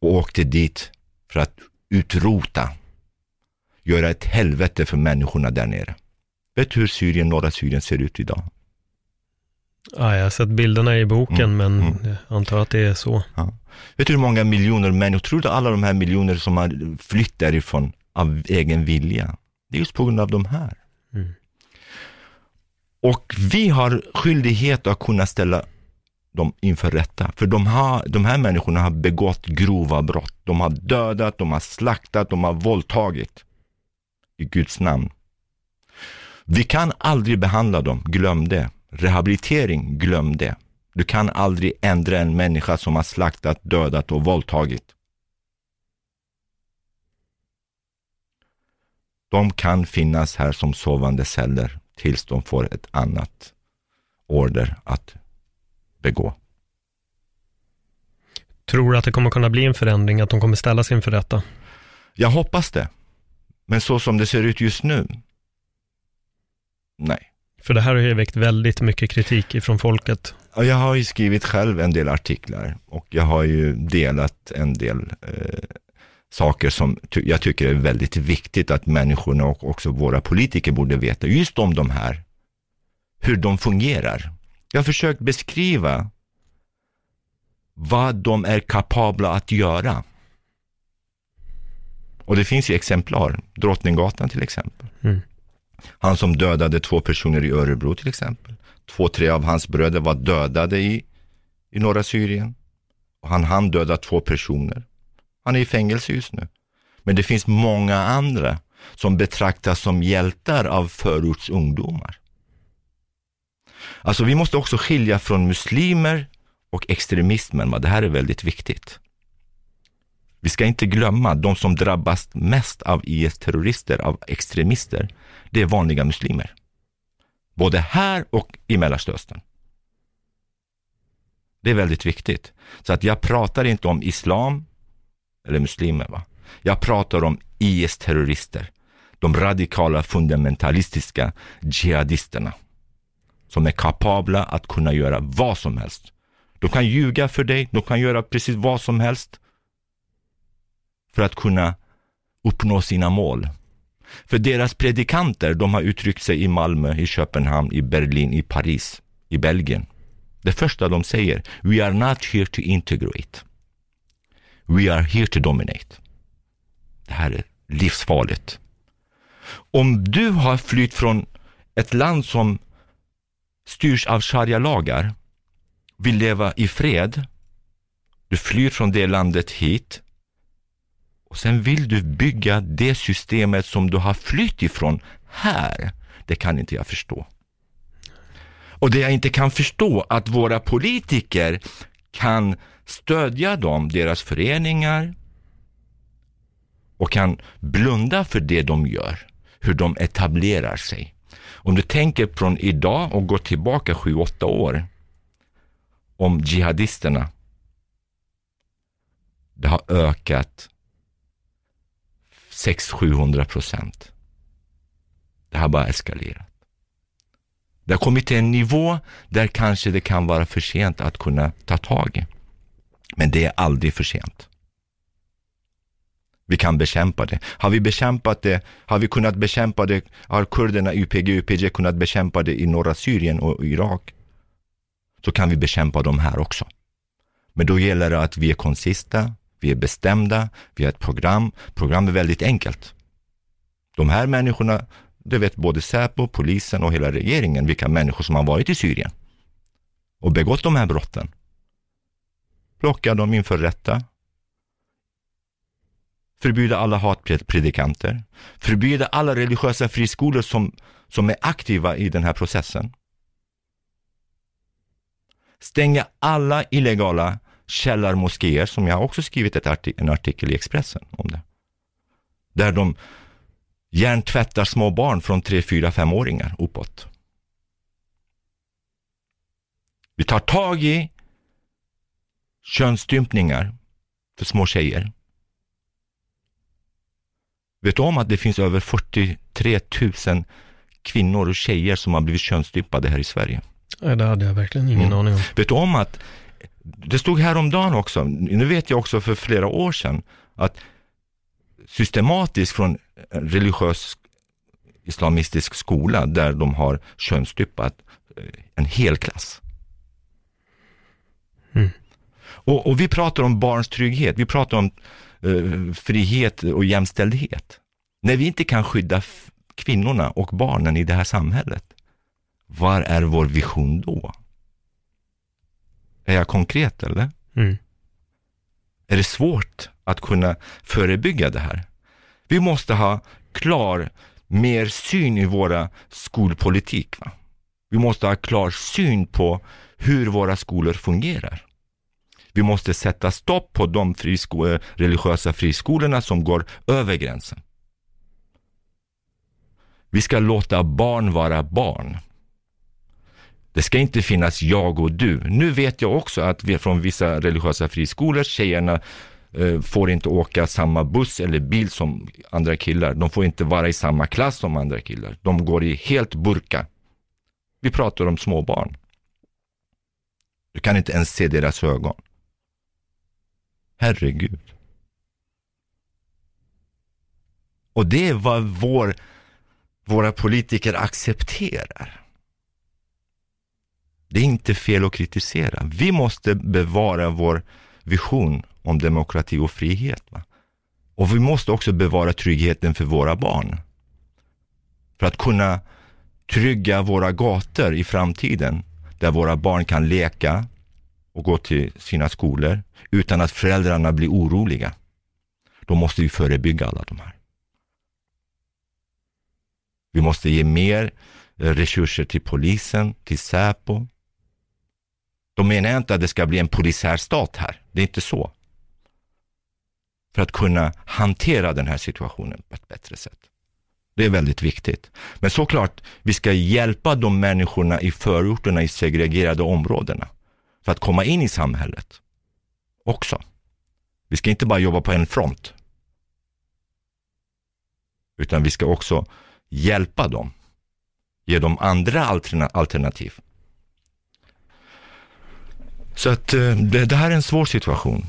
Och åkte dit för att utrota, göra ett helvete för människorna där nere. Vet du hur Syrien, norra Syrien ser ut idag? Ja, jag har sett bilderna i boken, Mm, men mm. jag antar att det är så. Ja. Vet du hur många miljoner människor, tror du alla de här miljoner som har flytt därifrån av egen vilja? Det är just på grund av de här. Mm. Och vi har skyldighet att kunna ställa dem inför rätta. För de, har, de här människorna har begått grova brott. De har dödat, de har slaktat, de har våldtagit. I Guds namn. Vi kan aldrig behandla dem, glöm det. Rehabilitering, glöm det. Du kan aldrig ändra en människa som har slaktat, dödat och våldtagit. De kan finnas här som sovande celler tills de får ett annat order att begå. Tror du att det kommer kunna bli en förändring, att de kommer ställas inför rätta? Jag hoppas det. Men så som det ser ut just nu, nej. För det här har ju väckt väldigt mycket kritik ifrån folket. Ja, Jag har ju skrivit själv en del artiklar och jag har ju delat en del eh, saker som ty- jag tycker är väldigt viktigt att människorna och också våra politiker borde veta, just om de här, hur de fungerar. Jag har försökt beskriva vad de är kapabla att göra. Och det finns ju exemplar, Drottninggatan till exempel. Mm. Han som dödade två personer i Örebro till exempel. Två, tre av hans bröder var dödade i, i norra Syrien. Och han hann döda två personer. Han är i fängelse just nu. Men det finns många andra som betraktas som hjältar av förortsungdomar. Alltså vi måste också skilja från muslimer och extremismen. va? Det här är väldigt viktigt. Vi ska inte glömma, de som drabbas mest av IS-terrorister, av extremister, det är vanliga muslimer. Både här och i Mellanöstern. Det är väldigt viktigt. Så att jag pratar inte om islam eller muslimer. Va? Jag pratar om IS-terrorister. De radikala fundamentalistiska jihadisterna. Som är kapabla att kunna göra vad som helst. De kan ljuga för dig, de kan göra precis vad som helst för att kunna uppnå sina mål. För deras predikanter, de har uttryckt sig i Malmö, i Köpenhamn, i Berlin, i Paris, i Belgien. Det första de säger, we are not here to integrate. We are here to dominate. Det här är livsfarligt. Om du har flytt från ett land som styrs av sharia-lagar, vill leva i fred, du flyr från det landet hit, och sen vill du bygga det systemet som du har flytt ifrån här. Det kan inte jag förstå. Och det jag inte kan förstå, att våra politiker kan stödja dem, deras föreningar och kan blunda för det de gör, hur de etablerar sig. Om du tänker från idag och går tillbaka sju, åtta år om jihadisterna. Det har ökat 600-700 procent. Det har bara eskalerat. Det har kommit till en nivå där kanske det kan vara för sent att kunna ta tag i. Men det är aldrig för sent. Vi kan bekämpa det. Har vi bekämpat det, har vi kunnat bekämpa det, har kurderna, UPG, UPG kunnat bekämpa det i norra Syrien och Irak, så kan vi bekämpa dem här också. Men då gäller det att vi är konsista, vi är bestämda, vi har ett program. Program är väldigt enkelt. De här människorna, Det vet både Säpo, polisen och hela regeringen vilka människor som har varit i Syrien och begått de här brotten. Plocka dem inför rätta. Förbjuda alla hatpredikanter. Förbjuda alla religiösa friskolor som, som är aktiva i den här processen. Stänga alla illegala källarmoskéer, som jag också skrivit ett artik en artikel i Expressen om det. Där de hjärntvättar små barn från 3, 4, 5-åringar uppåt. Vi tar tag i könsstympningar för små tjejer. Vet du om att det finns över 43 000 kvinnor och tjejer som har blivit könsstympade här i Sverige? Det hade jag verkligen ingen Mm. aning om. Vet du om att, det stod häromdagen också, nu vet jag också för flera år sedan, att systematiskt från religiös islamistisk skola där de har könsstyppat eh, en hel klass. Mm. Och, och vi pratar om barns trygghet, vi pratar om eh, frihet och jämställdhet. När vi inte kan skydda kvinnorna och barnen i det här samhället, var är vår vision då? Är jag konkret eller? Mm. Är det svårt att kunna förebygga det här? Vi måste ha klar, mer syn i våra skolpolitik. Va? Vi måste ha klar syn på hur våra skolor fungerar. Vi måste sätta stopp på de frisko- eh, religiösa friskolorna som går över gränsen. Vi ska låta barn vara barn. Det ska inte finnas jag och du. Nu vet jag också att vi från vissa religiösa friskolor, tjejerna eh, får inte åka samma buss eller bil som andra killar. De får inte vara i samma klass som andra killar. De går i helt burka. Vi pratar om små barn. Du kan inte ens se deras ögon. Herregud. Och det är vad vår, våra politiker accepterar. Det är inte fel att kritisera. Vi måste bevara vår vision om demokrati och frihet. Va? Och vi måste också bevara tryggheten för våra barn. För att kunna trygga våra gator i framtiden, där våra barn kan leka och gå till sina skolor utan att föräldrarna blir oroliga. Då måste vi förebygga alla de här. Vi måste ge mer resurser till polisen, till Säpo. Då menar jag inte att det ska bli en polisärstat här. Det är inte så. För att kunna hantera den här situationen på ett bättre sätt. Det är väldigt viktigt. Men såklart, vi ska hjälpa de människorna i förorterna, i segregerade områdena, för att komma in i samhället också. Vi ska inte bara jobba på en front, utan vi ska också hjälpa dem, ge dem andra alternativ. Så att eh, det, det här är en svår situation.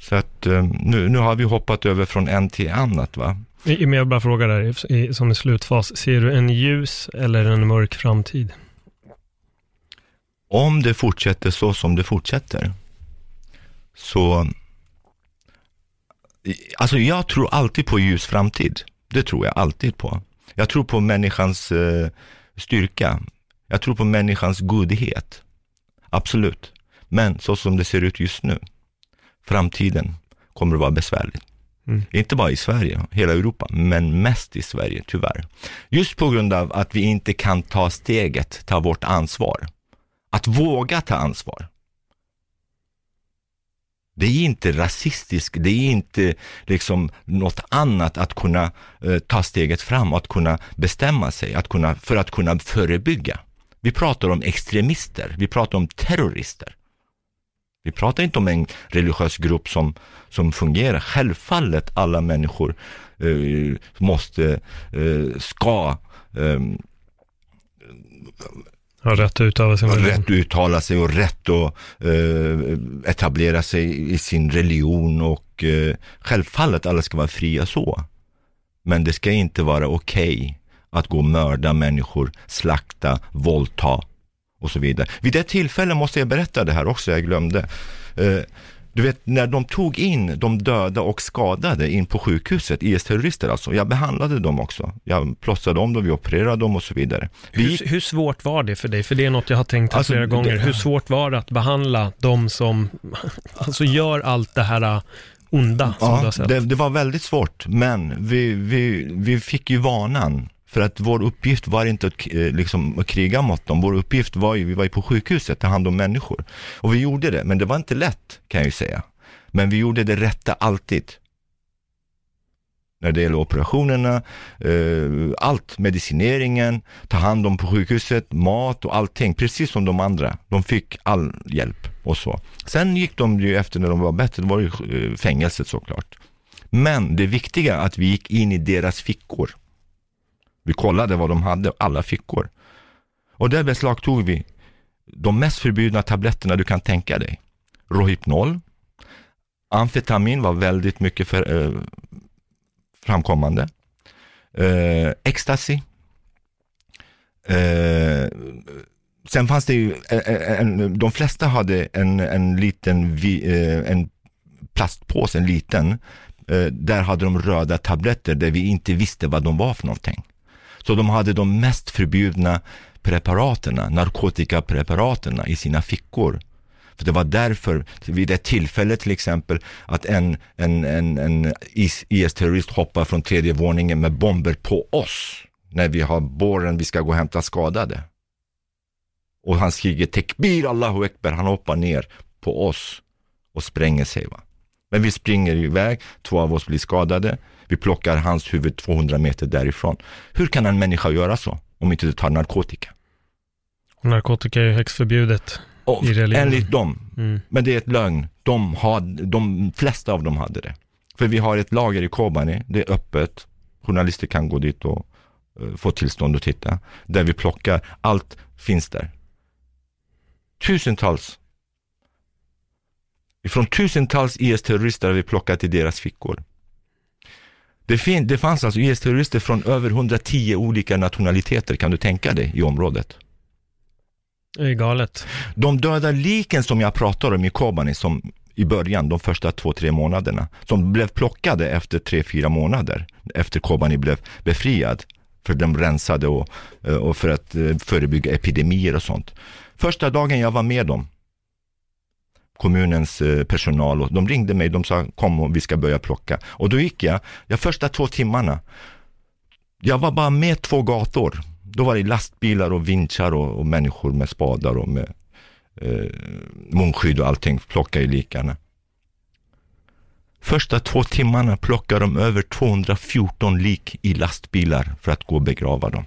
Så att eh, nu, nu har vi hoppat över från en till annat va. I- Men jag bara frågar där, som en slutfas, ser du en ljus eller en mörk framtid? Om det fortsätter så som det fortsätter, så... Alltså jag tror alltid på ljus framtid. Det tror jag alltid på. Jag tror på människans eh, styrka. Jag tror på människans godhet. Absolut. Men så som det ser ut just nu, framtiden kommer att vara besvärligt. Mm. Inte bara i Sverige, hela Europa, men mest i Sverige, tyvärr. Just på grund av att vi inte kan ta steget, ta vårt ansvar. Att våga ta ansvar. Det är inte rasistiskt, det är inte liksom något annat att kunna eh, ta steget fram, att kunna bestämma sig, att kunna, för att kunna förebygga. Vi pratar om extremister, vi pratar om terrorister. Vi pratar inte om en religiös grupp som, som fungerar. Självfallet alla människor eh, måste, eh, ska eh, Har rätt att sin religion. rätt att uttala sig och rätt att eh, etablera sig i sin religion och eh, självfallet alla ska vara fria så. Men det ska inte vara okej att gå och mörda människor, slakta, våldta och så vidare. Vid det tillfället måste jag berätta det här också, jag glömde. Eh, Du vet, när de tog in de döda och skadade in på sjukhuset, IS-terrorister alltså, jag behandlade dem också. Jag plåstrade om dem, vi opererade dem och så vidare. Vi Hur, hur svårt var det för dig? För det är något jag har tänkt Alltså, flera det- gånger. Hur svårt var det att behandla de som alltså gör allt det här äh, onda som du har Ja, sett? det, det var väldigt svårt, men vi, vi, vi fick ju vanan. För att vår uppgift var inte att, eh, liksom, att kriga mot dem, vår uppgift var ju, vi var ju på sjukhuset, ta hand om människor. Och vi gjorde det, men det var inte lätt kan jag ju säga. Men vi gjorde det rätta alltid. När det gäller operationerna, eh, allt, medicineringen, ta hand om på sjukhuset, mat och allting, precis som de andra. De fick all hjälp och så. Sen gick de ju efter när de var bättre, det var ju eh, fängelset såklart. Men det viktiga är att vi gick in i deras fickor. Vi kollade vad de hade, alla fickor. Och där beslagtog vi de mest förbjudna tabletterna du kan tänka dig. Rohypnol, amfetamin var väldigt mycket för, eh, framkommande, eh, ecstasy, eh, sen fanns det ju, eh, eh, en, de flesta hade en, en liten, vi, eh, en plastpåse, en liten, eh, där hade de röda tabletter där vi inte visste vad de var för någonting. Så de hade de mest förbjudna preparaterna, narkotikapreparaterna i sina fickor. För det var därför, vid ett tillfälle till exempel, att en, en, en, en IS-terrorist hoppar från tredje våningen med bomber på oss. När vi har båren, vi ska gå och hämta skadade. Och han skriker tekbir Allahu Ekber, han hoppar ner på oss och spränger sig. Va? Men vi springer iväg, två av oss blir skadade, vi plockar hans huvud 200 meter därifrån. Hur kan en människa göra så om inte du tar narkotika? Narkotika är ju högst förbjudet. Och I religionen. enligt dem, Mm. men det är ett lögn. De, hade, de flesta av dem hade det. För vi har ett lager i Kobani, det är öppet. Journalister kan gå dit och eh, få tillstånd att titta. Där vi plockar, allt finns där. Tusentals. Ifrån tusentals IS-terrorister har vi plockat i deras fickor. Det, fin- det fanns alltså IS-terrorister från över 110 olika nationaliteter, kan du tänka dig, i området. Det är galet. De döda liken som jag pratar om i Kobani, som i början, de första två, tre månaderna, som blev plockade efter tre, fyra månader, efter Kobani blev befriad, för de rensade och, och för att eh, förebygga epidemier och sånt. Första dagen jag var med dem, kommunens eh, personal, och de ringde mig, de sa kom och vi ska börja plocka. Och då gick jag, de första två timmarna, jag var bara med två gator. Då var det lastbilar och vinschar och, och människor med spadar och med eh, munskydd och allting, plocka i likarna. Första två timmarna plockade de över 214 lik i lastbilar för att gå och begrava dem.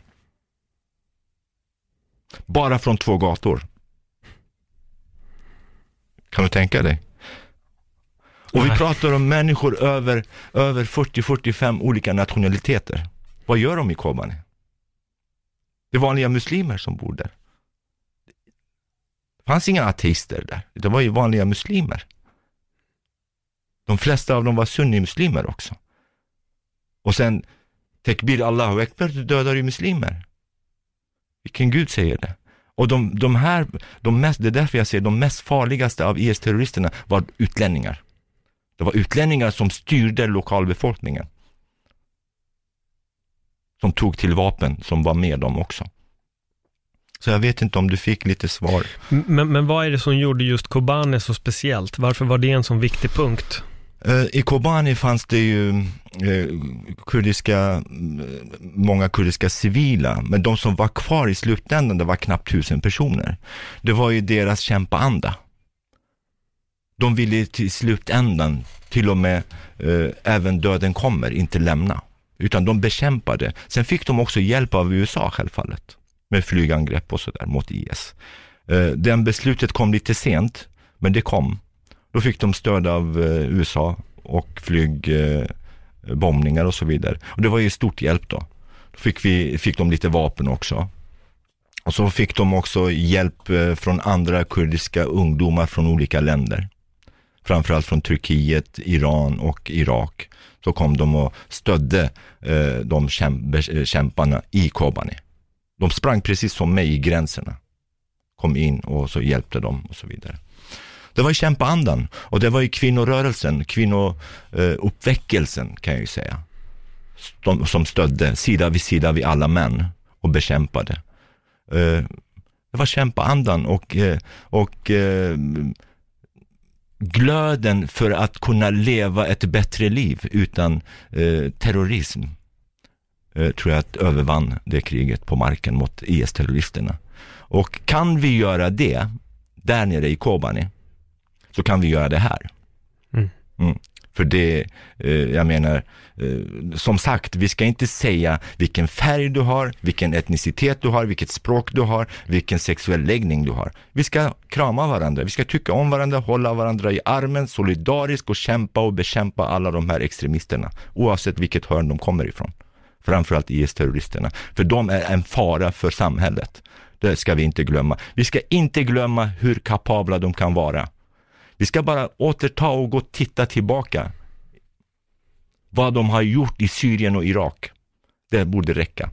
Bara från två gator. Kan du tänka dig? Och vi pratar om människor över, över 40-45 olika nationaliteter. Vad gör de i Kobani? Det är vanliga muslimer som bor där. Det fanns inga ateister där, det var ju vanliga muslimer. De flesta av dem var sunnimuslimer också. Och sen, tekbir Allahu Ekber, du dödar ju muslimer. Vilken Gud säger det? Och de, de här, de mest, det är därför jag säger de mest farligaste av IS-terroristerna var utlänningar. Det var utlänningar som styrde lokalbefolkningen. Som tog till vapen, som var med dem också. Så jag vet inte om du fick lite svar. Men, men vad är det som gjorde just Kobane så speciellt? Varför var det en sån viktig punkt? Eh, I Kobani fanns det ju eh, kurdiska, mm, många kurdiska civila, men de som var kvar i slutändan, det var knappt tusen personer. Det var ju deras kämpaanda. De ville till slutändan, till och med eh, även döden kommer, inte lämna. Utan de bekämpade. Sen fick de också hjälp av USA självfallet, med flygangrepp och sådär mot IS. Eh, den beslutet kom lite sent, men det kom. Då fick de stöd av eh, USA och flygbombningar eh, och så vidare. Och det var ju stort hjälp då. Då fick, vi, fick de lite vapen också. Och så fick de också hjälp eh, från andra kurdiska ungdomar från olika länder. Framförallt från Turkiet, Iran och Irak. Så kom de och stödde eh, de kämp eh, kämparna i Kobani. De sprang precis som mig i gränserna. Kom in och så hjälpte de och så vidare. Det var ju kämpaandan och det var ju kvinnorörelsen, kvinnouppväckelsen kan jag ju säga. Som, som stödde sida vid sida vid alla män och bekämpade. Eh, det var kämpaandan och, eh, och eh, glöden för att kunna leva ett bättre liv utan terrorism tror jag att övervann det kriget på marken mot IS-terroristerna. Och kan vi göra det där nere i Kobani, så kan vi göra det här. Mm. Mm. För det, eh, jag menar, eh, som sagt, vi ska inte säga vilken färg du har, vilken etnicitet du har, vilket språk du har, vilken sexuell läggning du har. Vi ska krama varandra, vi ska tycka om varandra, hålla varandra i armen, solidariskt och kämpa och bekämpa alla de här extremisterna, oavsett vilket hörn de kommer ifrån. Framförallt IS-terroristerna, för de är en fara för samhället. Det ska vi inte glömma. Vi ska inte glömma hur kapabla de kan vara. Vi ska bara återta och gå och titta tillbaka. Vad de har gjort i Syrien och Irak. Det borde räcka.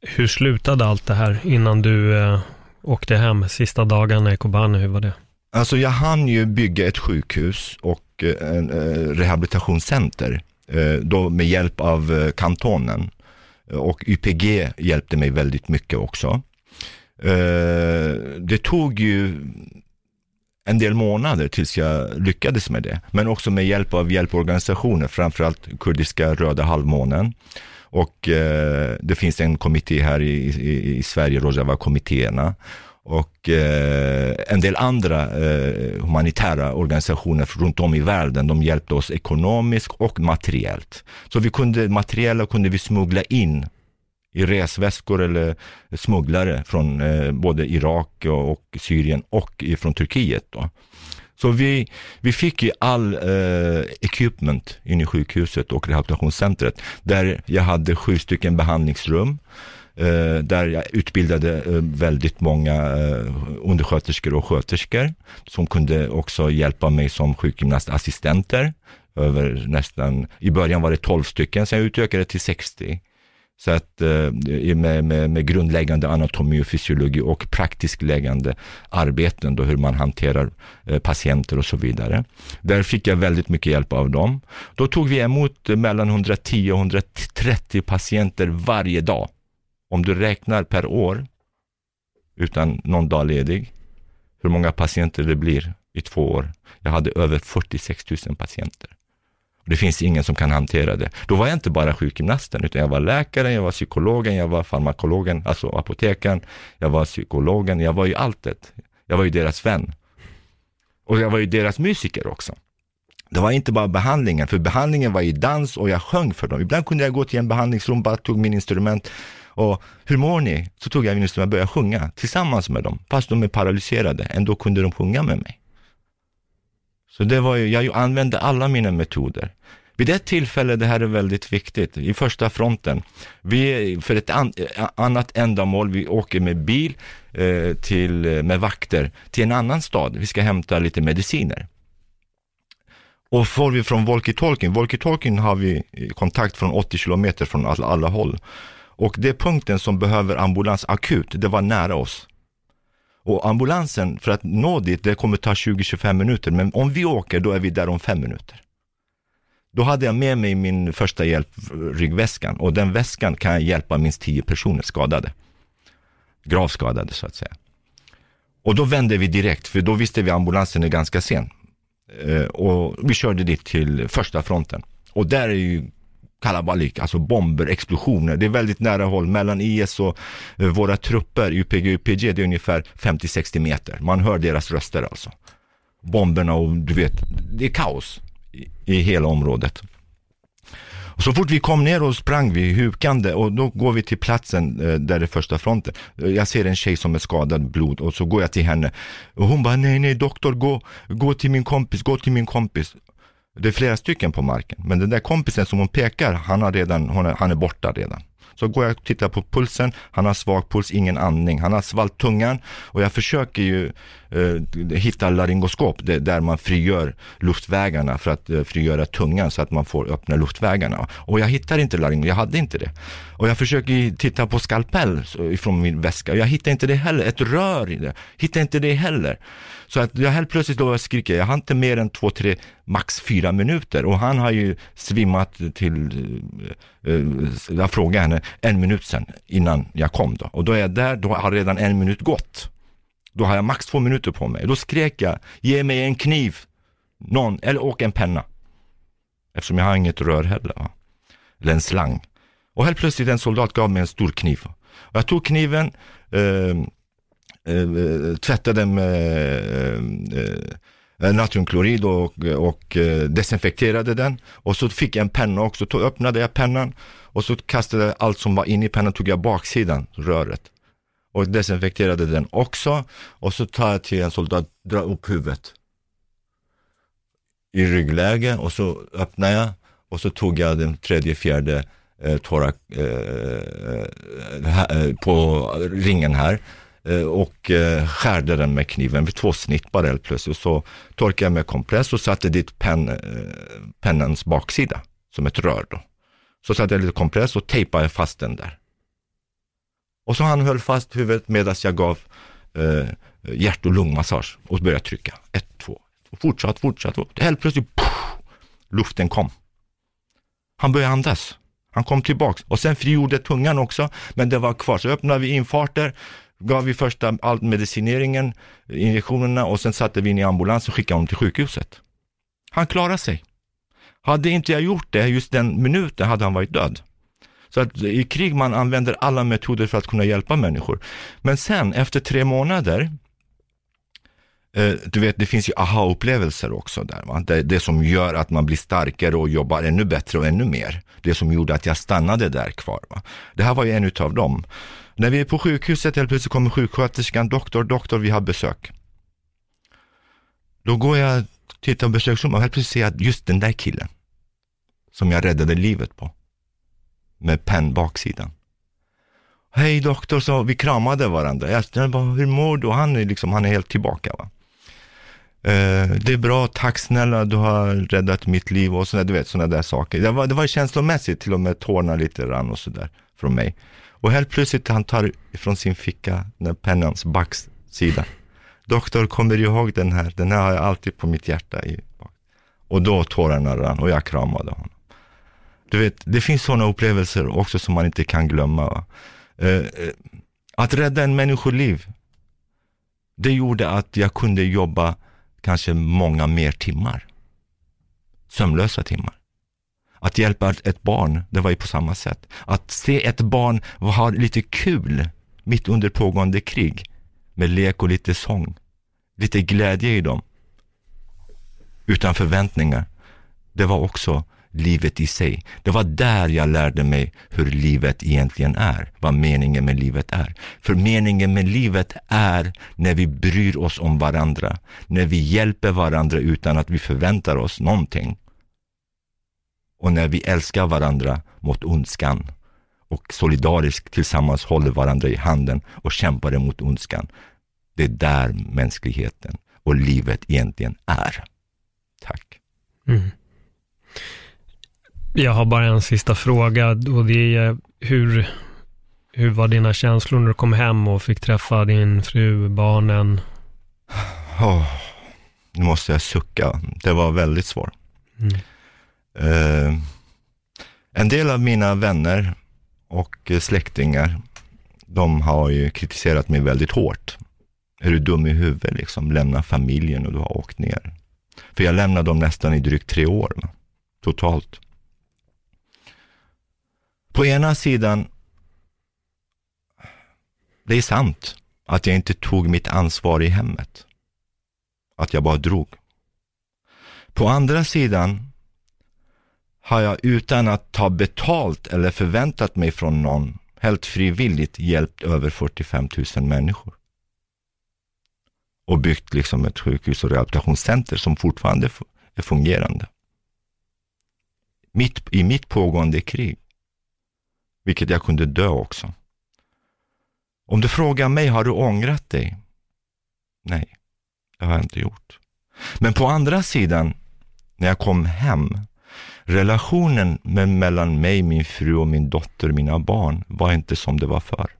Hur slutade allt det här innan du eh, åkte hem sista dagarna i Kobane? Hur var det? Alltså jag hann ju bygga ett sjukhus och eh, en eh, rehabilitationscenter eh, då med hjälp av eh, kantonen. Och YPG hjälpte mig väldigt mycket också. Eh, det tog ju en del månader tills jag lyckades med det, men också med hjälp av hjälporganisationer, framförallt kurdiska Röda halvmånen. Och eh, det finns en kommitté här i, i, i Sverige, Rojava-kommittéerna. Och eh, en del andra eh, humanitära organisationer runt om i världen, de hjälpte oss ekonomiskt och materiellt. Så vi kunde, materiella kunde vi smuggla in i resväskor eller smugglare från eh, både Irak och, och, Syrien och från Turkiet. Då. Så vi, vi fick ju all eh, equipment in i sjukhuset och rehabilitationscentret där jag hade sju stycken behandlingsrum. Eh, där jag utbildade eh, väldigt många eh, undersköterskor och sköterskor som kunde också hjälpa mig som sjukgymnastassistenter. Över nästan, I början var det 12 stycken, sen utökade det till 60. Så att eh, med, med, med, grundläggande anatomi och fysiologi och praktiskt läggande arbeten, då hur man hanterar eh, patienter och så vidare. Där fick jag väldigt mycket hjälp av dem. Då tog vi emot mellan 110 och 130 patienter varje dag. Om du räknar per år, utan någon dag ledig, hur många patienter det blir i två år. Jag hade över 46 000 patienter. Det finns ingen som kan hantera det. Då var jag inte bara sjukgymnasten, utan jag var läkaren, jag var psykologen, jag var farmakologen, alltså apotekaren, jag var psykologen, jag var ju allt det. Jag var ju deras vän. Och jag var ju deras musiker också. Det var inte bara behandlingen, för behandlingen var i dans och jag sjöng för dem. Ibland kunde jag gå till en behandlingsrum, bara tog min instrument och hur mår ni? Så tog jag min instrument och började sjunga tillsammans med dem. Fast de är paralyserade, ändå kunde de sjunga med mig. Så det var ju, jag använde alla mina metoder. Vid ett tillfälle, det här är väldigt viktigt, i första fronten, vi, för ett an, eh, annat ändamål, vi åker med bil eh, till, eh, med vakter till en annan stad, vi ska hämta lite mediciner. Och får vi från walkie-talkien, walkie-talkien har vi eh, kontakt från 80 kilometer från alla, alla håll. Och det punkten som behöver ambulans akut, det var nära oss. Och ambulansen, för att nå dit, det kommer ta 20-25 minuter, men om vi åker, då är vi där om fem minuter. Då hade jag med mig min första hjälp, ryggväskan, och den väskan kan hjälpa minst 10 personer skadade. Gravskadade så att säga. Och då vände vi direkt, för då visste vi att ambulansen är ganska sen. Eh, och vi körde dit till första fronten. Och där är ju kalabalik, alltså bomber, explosioner. Det är väldigt nära håll mellan IS och eh, våra trupper, UPG och UPG, det är ungefär 50-60 meter. Man hör deras röster alltså. Bomberna och du vet, det är kaos i, i hela området. Och så fort vi kom ner och sprang vi hukande och då går vi till platsen eh, där det är första fronten. Eh, jag ser en tjej som är skadad blod och så går jag till henne och hon bara nej nej doktor gå, gå till min kompis, gå till min kompis. Det är flera stycken på marken, men den där kompisen som hon pekar, han, har redan, hon är, han är borta redan. Så går jag och tittar på pulsen, han har svag puls, ingen andning, han har svalt tungan och jag försöker ju Eh, hitta laryngoskop det, där man frigör luftvägarna för att eh, frigöra tungan så att man får öppna luftvägarna. Och jag hittar inte laryngoskop, jag hade inte det. Och jag försöker titta på skalpell ifrån min väska, jag hittar inte det heller. Ett rör i det, hittar inte det heller. Så att jag helt plötsligt då skriker, jag har inte mer än två, tre, max fyra minuter och han har ju svimmat till, eh, eh, jag frågade henne en minut sen innan jag kom då och då är jag där, då har redan en minut gått. Då har jag max två minuter på mig. Då skrek jag, ge mig en kniv, någon, eller och en penna. Eftersom jag har inget rör heller, va? eller en slang. Och helt plötsligt en soldat gav mig en stor kniv. Och jag tog kniven, eh, eh, tvättade med eh, eh natriumklorid och, och eh, desinfekterade den. Och så fick jag en penna också, tog, öppnade jag pennan och så kastade jag allt som var inne i pennan, tog jag baksidan, röret. Och desinfekterade den också. Och så tar jag till en soldat, drar upp huvudet i ryggläge och så öppnar jag och så tog jag den tredje, fjärde eh, torak, eh, eh, här, eh, på ringen här Eh, och eh, skärde den med kniven vid två snitt bara helt plötsligt. Så torkade jag med kompress och satte dit pen, eh, pennans baksida som ett rör då. Så satte jag lite kompress och tejpade fast den där. Och så han höll fast huvudet medan jag gav eh, hjärt och lungmassage och började trycka. Ett, två, och fortsatt, fortsatt. Och helt plötsligt, puff, luften kom. Han började andas. Han kom tillbaks och sen frigjorde tungan också, men det var kvar. Så öppnade vi infarter, gav vi första all medicineringen, injektionerna och sen satte vi in i ambulans och skickade honom till sjukhuset. Han klarade sig. Hade inte jag gjort det just den minuten hade han varit död. Så att i krig man använder alla metoder för att kunna hjälpa människor. Men sen efter tre månader, eh, du vet det finns ju aha-upplevelser också där. Va? Det, det som gör att man blir starkare och jobbar ännu bättre och ännu mer. Det som gjorde att jag stannade där kvar. Va? Det här var ju en utav dem. När vi är på sjukhuset helt plötsligt kommer sjuksköterskan, doktor, doktor, vi har besök. Då går jag, tittar på besöksrummet och helt plötsligt ser jag just den där killen som jag räddade livet på. Med penn baksidan. Hej doktor, så vi kramade varandra. Jag bara, hur mår du? Han är, liksom, han är helt tillbaka. Va? Eh, det är bra, tack snälla, du har räddat mitt liv och sådär, du vet sådana där saker. Det var, det var känslomässigt, till och med tårna lite rann och sådär från mig. Och helt plötsligt han tar från sin ficka den pennans baksida. Doktor, kommer du ihåg den här? Den här har jag alltid på mitt hjärta. I. Och då tårarna rann och jag kramade honom. Du vet, det finns sådana upplevelser också som man inte kan glömma. Eh, eh, att rädda en människoliv, det gjorde att jag kunde jobba kanske många mer timmar. Sömnlösa timmar. Att hjälpa ett barn, det var ju på samma sätt. Att se ett barn ha lite kul mitt under pågående krig med lek och lite sång. Lite glädje i dem. Utan förväntningar. Det var också livet i sig. Det var där jag lärde mig hur livet egentligen är, vad meningen med livet är. För meningen med livet är när vi bryr oss om varandra, när vi hjälper varandra utan att vi förväntar oss någonting och när vi älskar varandra mot ondskan och solidariskt tillsammans håller varandra i handen och kämpar emot ondskan. Det är där mänskligheten och livet egentligen är. Tack. Mm. Jag har bara en sista fråga och det är hur, hur var dina känslor när du kom hem och fick träffa din fru, barnen? Oh, nu måste jag sucka. Det var väldigt svårt. Mm. Eh, en del av mina vänner och släktingar, de har ju kritiserat mig väldigt hårt. Är du dum i huvudet liksom? Lämna familjen och du har åkt ner. För jag lämnade dem nästan i drygt tre år, totalt. På ena sidan, det är sant att jag inte tog mitt ansvar i hemmet. Att jag bara drog. På andra sidan har jag utan att ta betalt eller förväntat mig från någon helt frivilligt hjälpt över 45 000 människor. Och byggt liksom ett sjukhus och rehabilitationscenter som fortfarande är fungerande. Mitt, I mitt pågående krig. Vilket jag kunde dö också. Om du frågar mig, har du ångrat dig? Nej, Det har jag inte gjort. Men på andra sidan, när jag kom hem, relationen med, mellan mig, min fru och min dotter, mina barn, var inte som det var förr.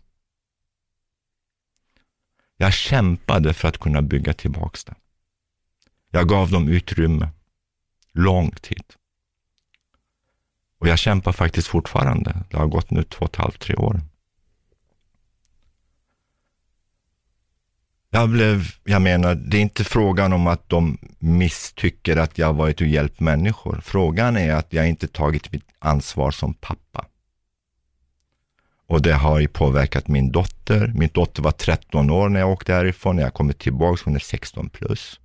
Jag kämpade för att kunna bygga tillbaks det. Jag gav dem utrymme, lång tid. Och jag kämpar faktiskt fortfarande. Det har gått nu två och ett halvt, tre år. Jag blev, jag menar, det är inte frågan om att de misstycker att jag varit och hjälpt människor. Frågan är att jag inte tagit mitt ansvar som pappa. Och det har ju påverkat min dotter. Min dotter var 13 år när jag åkte härifrån. När jag kommer tillbaka, hon är 16 plus.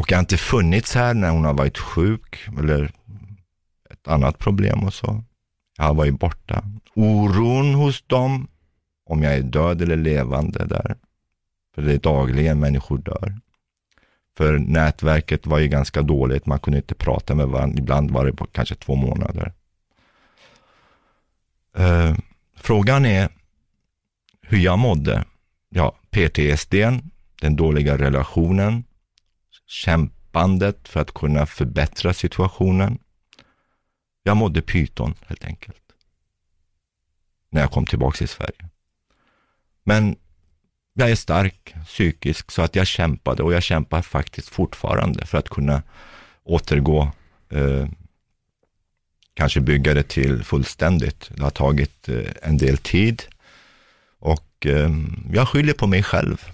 Och jag har inte funnits här när hon har varit sjuk eller ett annat problem och så. Jag har varit borta. Oron hos dem, om jag är död eller levande där. För det är dagligen människor dör. För nätverket var ju ganska dåligt, man kunde inte prata med varandra. Ibland var det på kanske två månader. Uh, frågan är hur jag mådde. Ja, PTSD, den dåliga relationen, kämpandet för att kunna förbättra situationen. Jag mådde pyton helt enkelt. När jag kom tillbaka till Sverige. Men jag är stark psykisk så att jag kämpade och jag kämpar faktiskt fortfarande för att kunna återgå, eh, kanske bygga det till fullständigt. Det har tagit eh, en del tid och eh, jag skyller på mig själv.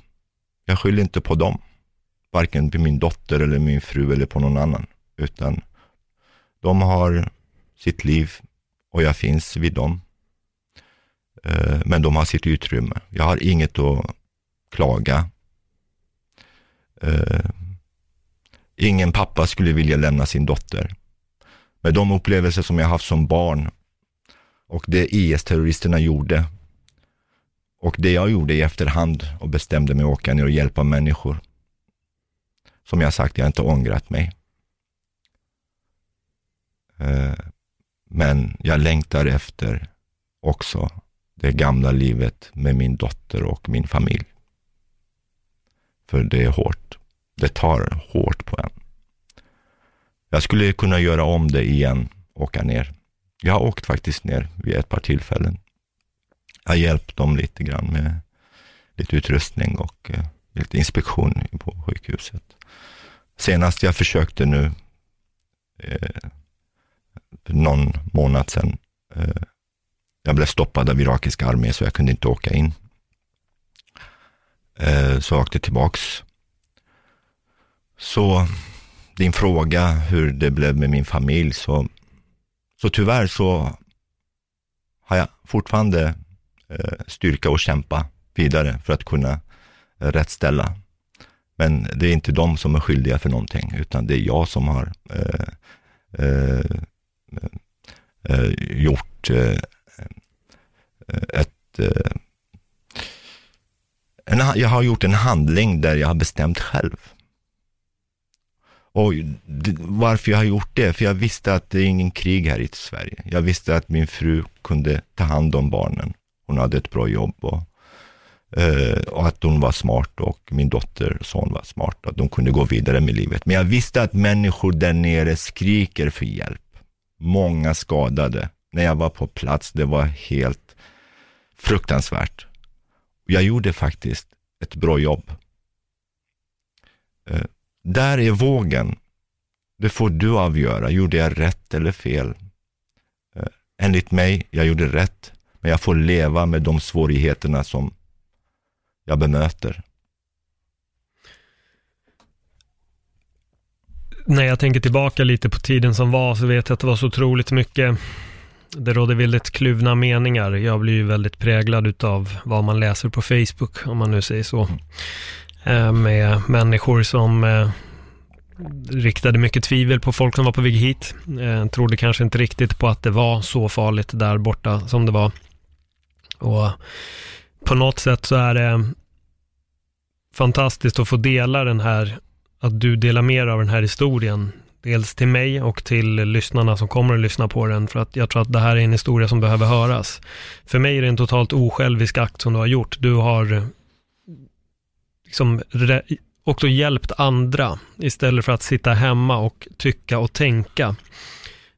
Jag skyller inte på dem varken på min dotter eller min fru eller på någon annan, utan de har sitt liv och jag finns vid dem. Eh, men de har sitt utrymme. Jag har inget att klaga. Eh, ingen pappa skulle vilja lämna sin dotter. Med de upplevelser som jag haft som barn och det IS-terroristerna gjorde och det jag gjorde i efterhand och bestämde mig att åka ner och hjälpa människor som jag sagt, jag har inte ångrat mig. Eh, men jag längtar efter också det gamla livet med min dotter och min familj. För det är hårt. Det tar hårt på en. Jag skulle kunna göra om det igen, åka ner. Jag har åkt faktiskt ner vid ett par tillfällen. Jag har hjälpt dem lite grann med lite utrustning och eh, lite inspektion på sjukhuset. Senast jag försökte nu, eh, någon månad sedan, eh, jag blev stoppad av irakiska armén så jag kunde inte åka in. Eh, så jag åkte tillbaks. Så din fråga hur det blev med min familj, så, så tyvärr så har jag fortfarande eh, styrka att kämpa vidare för att kunna eh, rättställa men det är inte de som är skyldiga för någonting, utan det är jag som har eh, eh, eh, eh gjort eh, eh, ett eh, en, jag har gjort en handling där jag har bestämt själv. Och varför jag har gjort det? För jag visste att det är ingen krig här i Sverige. Jag visste att min fru kunde ta hand om barnen. Hon hade ett bra jobb och Uh, och att hon var smart och min dotter och son var smart, att de kunde gå vidare med livet. Men jag visste att människor där nere skriker för hjälp. Många skadade. När jag var på plats, det var helt fruktansvärt. Jag gjorde faktiskt ett bra jobb. Uh, där är vågen. Det får du avgöra. Gjorde jag rätt eller fel? Uh, enligt mig, jag gjorde rätt. Men jag får leva med de svårigheterna som jag bemöter. När jag tänker tillbaka lite på tiden som var så vet jag att det var så otroligt mycket det råder väldigt kluvna meningar. Jag blir ju väldigt präglad utav vad man läser på Facebook, om man nu säger så. Eh, med människor som eh, riktade mycket tvivel på folk som var på väg hit. Eh, trodde kanske inte riktigt på att det var så farligt där borta som det var. Och på något sätt så är det fantastiskt att få dela den här, att du delar mer av den här historien. Dels till mig och till lyssnarna som kommer att lyssna på den, för att jag tror att det här är en historia som behöver höras. För mig är det en totalt osjälvisk akt som du har gjort. Du har liksom också hjälpt andra istället för att sitta hemma och tycka och tänka.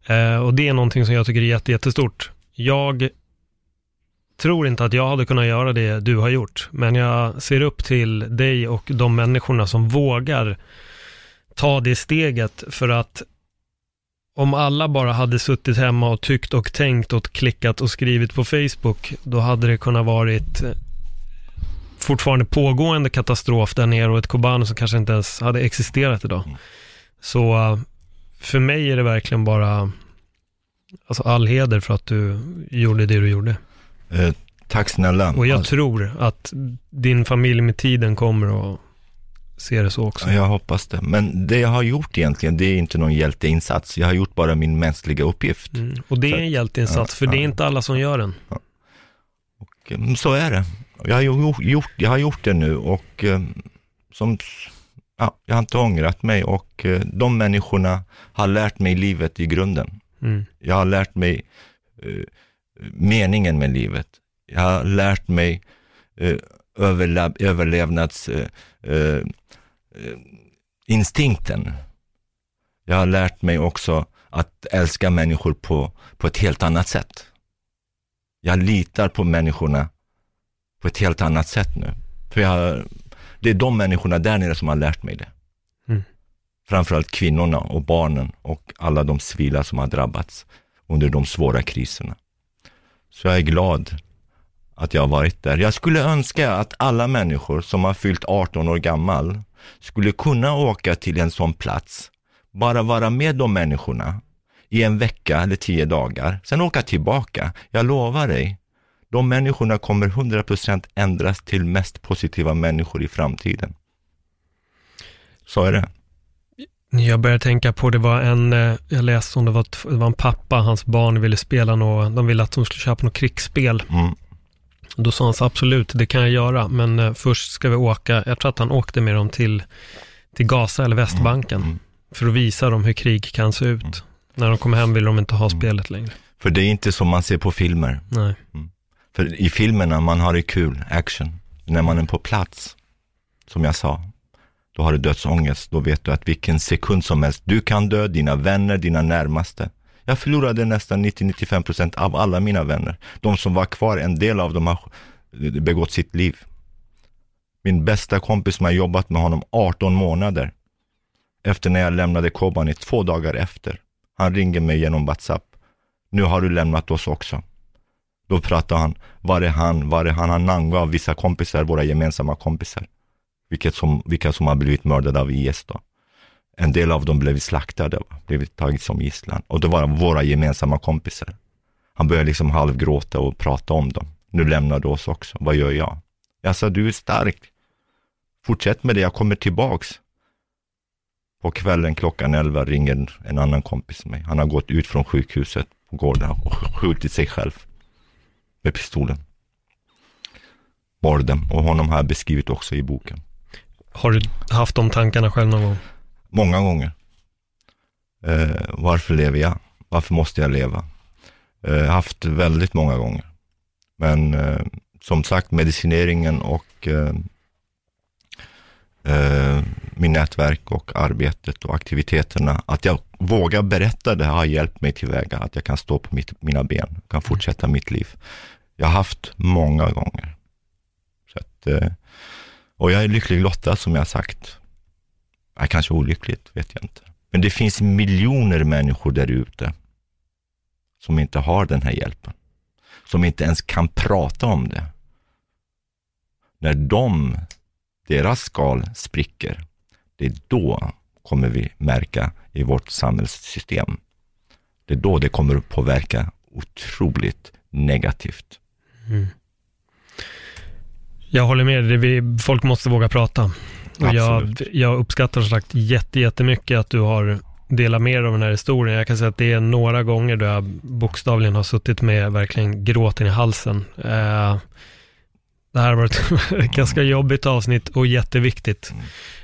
Eh, och det är någonting som jag tycker är jätte, jättestort. Jag tror inte att jag hade kunnat göra det du har gjort, men jag ser upp till dig och de människorna som vågar ta det steget för att om alla bara hade suttit hemma och tyckt och tänkt och klickat och skrivit på Facebook, då hade det kunnat varit eh, fortfarande pågående katastrof där nere och ett Kobane som kanske inte ens hade existerat idag. Så eh, för mig är det verkligen bara alltså all heder för att du gjorde det du gjorde. Eh, tack snälla. Och jag Alltså, tror att din familj med tiden kommer att se det så också. Ja, Jag hoppas det. Men det jag har gjort egentligen, det är inte någon hjälteinsats. Jag har gjort bara min mänskliga uppgift. Mm. Och det är en hjälteinsats, Ja, för det är ja. inte alla som gör den. Och, eh, så är det. Jag har, gjort, jag har gjort det nu och eh, som, ja, jag har inte ångrat mig och eh, de människorna har lärt mig livet i grunden. Mm. Jag har lärt mig meningen med livet. Jag har lärt mig eh, överla- överlevnads eh, eh, eh. Jag har lärt mig också att älska människor på, på ett helt annat sätt. Jag litar på människorna på ett helt annat sätt nu. För jag, det är de människorna där nere som har lärt mig det. Mm. Framförallt kvinnorna och barnen och alla de civila som har drabbats under de svåra kriserna. Så jag är glad att jag har varit där. Jag skulle önska att alla människor som har fyllt 18 år gammal skulle kunna åka till en sån plats, bara vara med de människorna i en vecka eller tio dagar, sen åka tillbaka. Jag lovar dig, de människorna kommer 100% ändras till mest positiva människor i framtiden. Så är det. Jag började tänka på, det var en, eh, jag läste om det var, det var en pappa, hans barn ville spela något, de ville att de skulle köpa något krigsspel. Mm. Då sa han så absolut, det kan jag göra, men eh, först ska vi åka, jag tror att han åkte med dem till, till Gaza eller Västbanken, Mm. för att visa dem hur krig kan se ut. När de kommer hem vill de inte ha Mm. spelet längre. För det är inte som man ser på filmer. Nej. För i filmerna, man har det kul, action. När man är på plats, som jag sa, då har du dödsångest. Då vet du att vilken sekund som helst, du kan dö, dina vänner, dina närmaste. Jag förlorade nästan 90-95% av alla mina vänner. De som var kvar, en del av dem har begått sitt liv. Min bästa kompis som har jobbat med honom 18 månader, efter när jag lämnade Kobani, två dagar efter. Han ringer mig genom WhatsApp. Nu har du lämnat oss också. Då pratar han, var är han, var är han? Han namngav vissa kompisar, våra gemensamma kompisar. Vilket som, vilka som har blivit mördade av IS då. En del av dem blev slaktade, va? blev tagit som gisslan. Och det var våra gemensamma kompisar. Han började liksom halvgråta och prata om dem. Nu lämnar du oss också, vad gör jag? Jag sa, du är stark. Fortsätt med det, jag kommer tillbaks. På kvällen klockan 11 ringer en annan kompis mig. Han har gått ut från sjukhuset på gården och skjutit sig själv med pistolen. Morden. Och honom har jag beskrivit också i boken. Har du haft de tankarna själv någon gång? Många gånger. Eh, varför lever jag? Varför måste jag leva? Eh, haft väldigt många gånger. Men eh, som sagt, medicineringen och eh, eh, min nätverk och arbetet och aktiviteterna, att jag vågar berätta det har hjälpt mig tillväga, att jag kan stå på mitt, mina ben, kan fortsätta mitt liv. Jag har haft många gånger. Så att, eh, och jag är lycklig lottad som jag sagt. Jag kanske olyckligt, vet jag inte. Men det finns miljoner människor där ute som inte har den här hjälpen. Som inte ens kan prata om det. När de, deras skal spricker, det är då kommer vi märka i vårt samhällssystem. Det är då det kommer att påverka otroligt negativt. Mm. Jag håller med dig, folk måste våga prata. Jag, jag uppskattar som sagt jätte, jättemycket att du har delat med dig av den här historien. Jag kan säga att det är några gånger då jag bokstavligen har suttit med verkligen gråten i halsen. Eh, det här har varit ett ganska jobbigt avsnitt och jätteviktigt.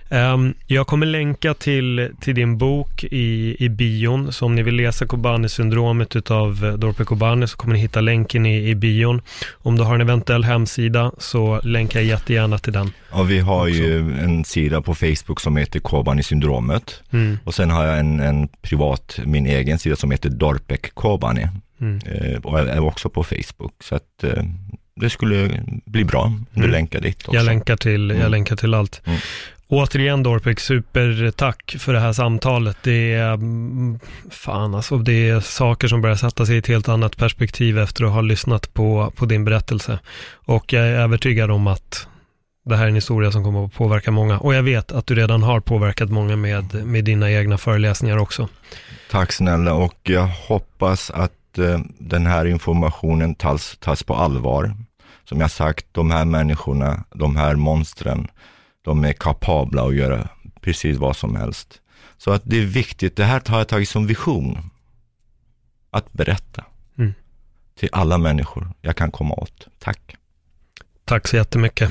Um, jag kommer länka till, till din bok i, i bion, så om ni vill läsa Kobani-syndromet utav Dorpe Kobani så kommer ni hitta länken i, i bion. Om du har en eventuell hemsida så länkar jag jättegärna till den. Ja, vi har också. ju en sida på Facebook som heter Kobani-syndromet. Mm. Och sen har jag en, en privat, min egen sida som heter Dorpek Kobani. Mm. Eh, och är också på Facebook. Så att eh, det skulle bli bra om du mm. länkar dit också. Jag länkar till, jag mm. länkar till allt. Mm. Återigen Dorpek, supertack för det här samtalet. Det är, mm, fan alltså, det är saker som börjar sätta sig i ett helt annat perspektiv efter att ha lyssnat på, på din berättelse. Och jag är övertygad om att det här är en historia som kommer att påverka många. Och jag vet att du redan har påverkat många med, med dina egna föreläsningar också. Tack snälla och jag hoppas att eh, den här informationen tas, tas på allvar. Som jag sagt, de här människorna, de här monstren, de är kapabla att göra precis vad som helst. Så att det är viktigt, det här har jag tagit som vision. Att berätta mm. till alla människor jag kan komma åt. Tack. Tack så jättemycket.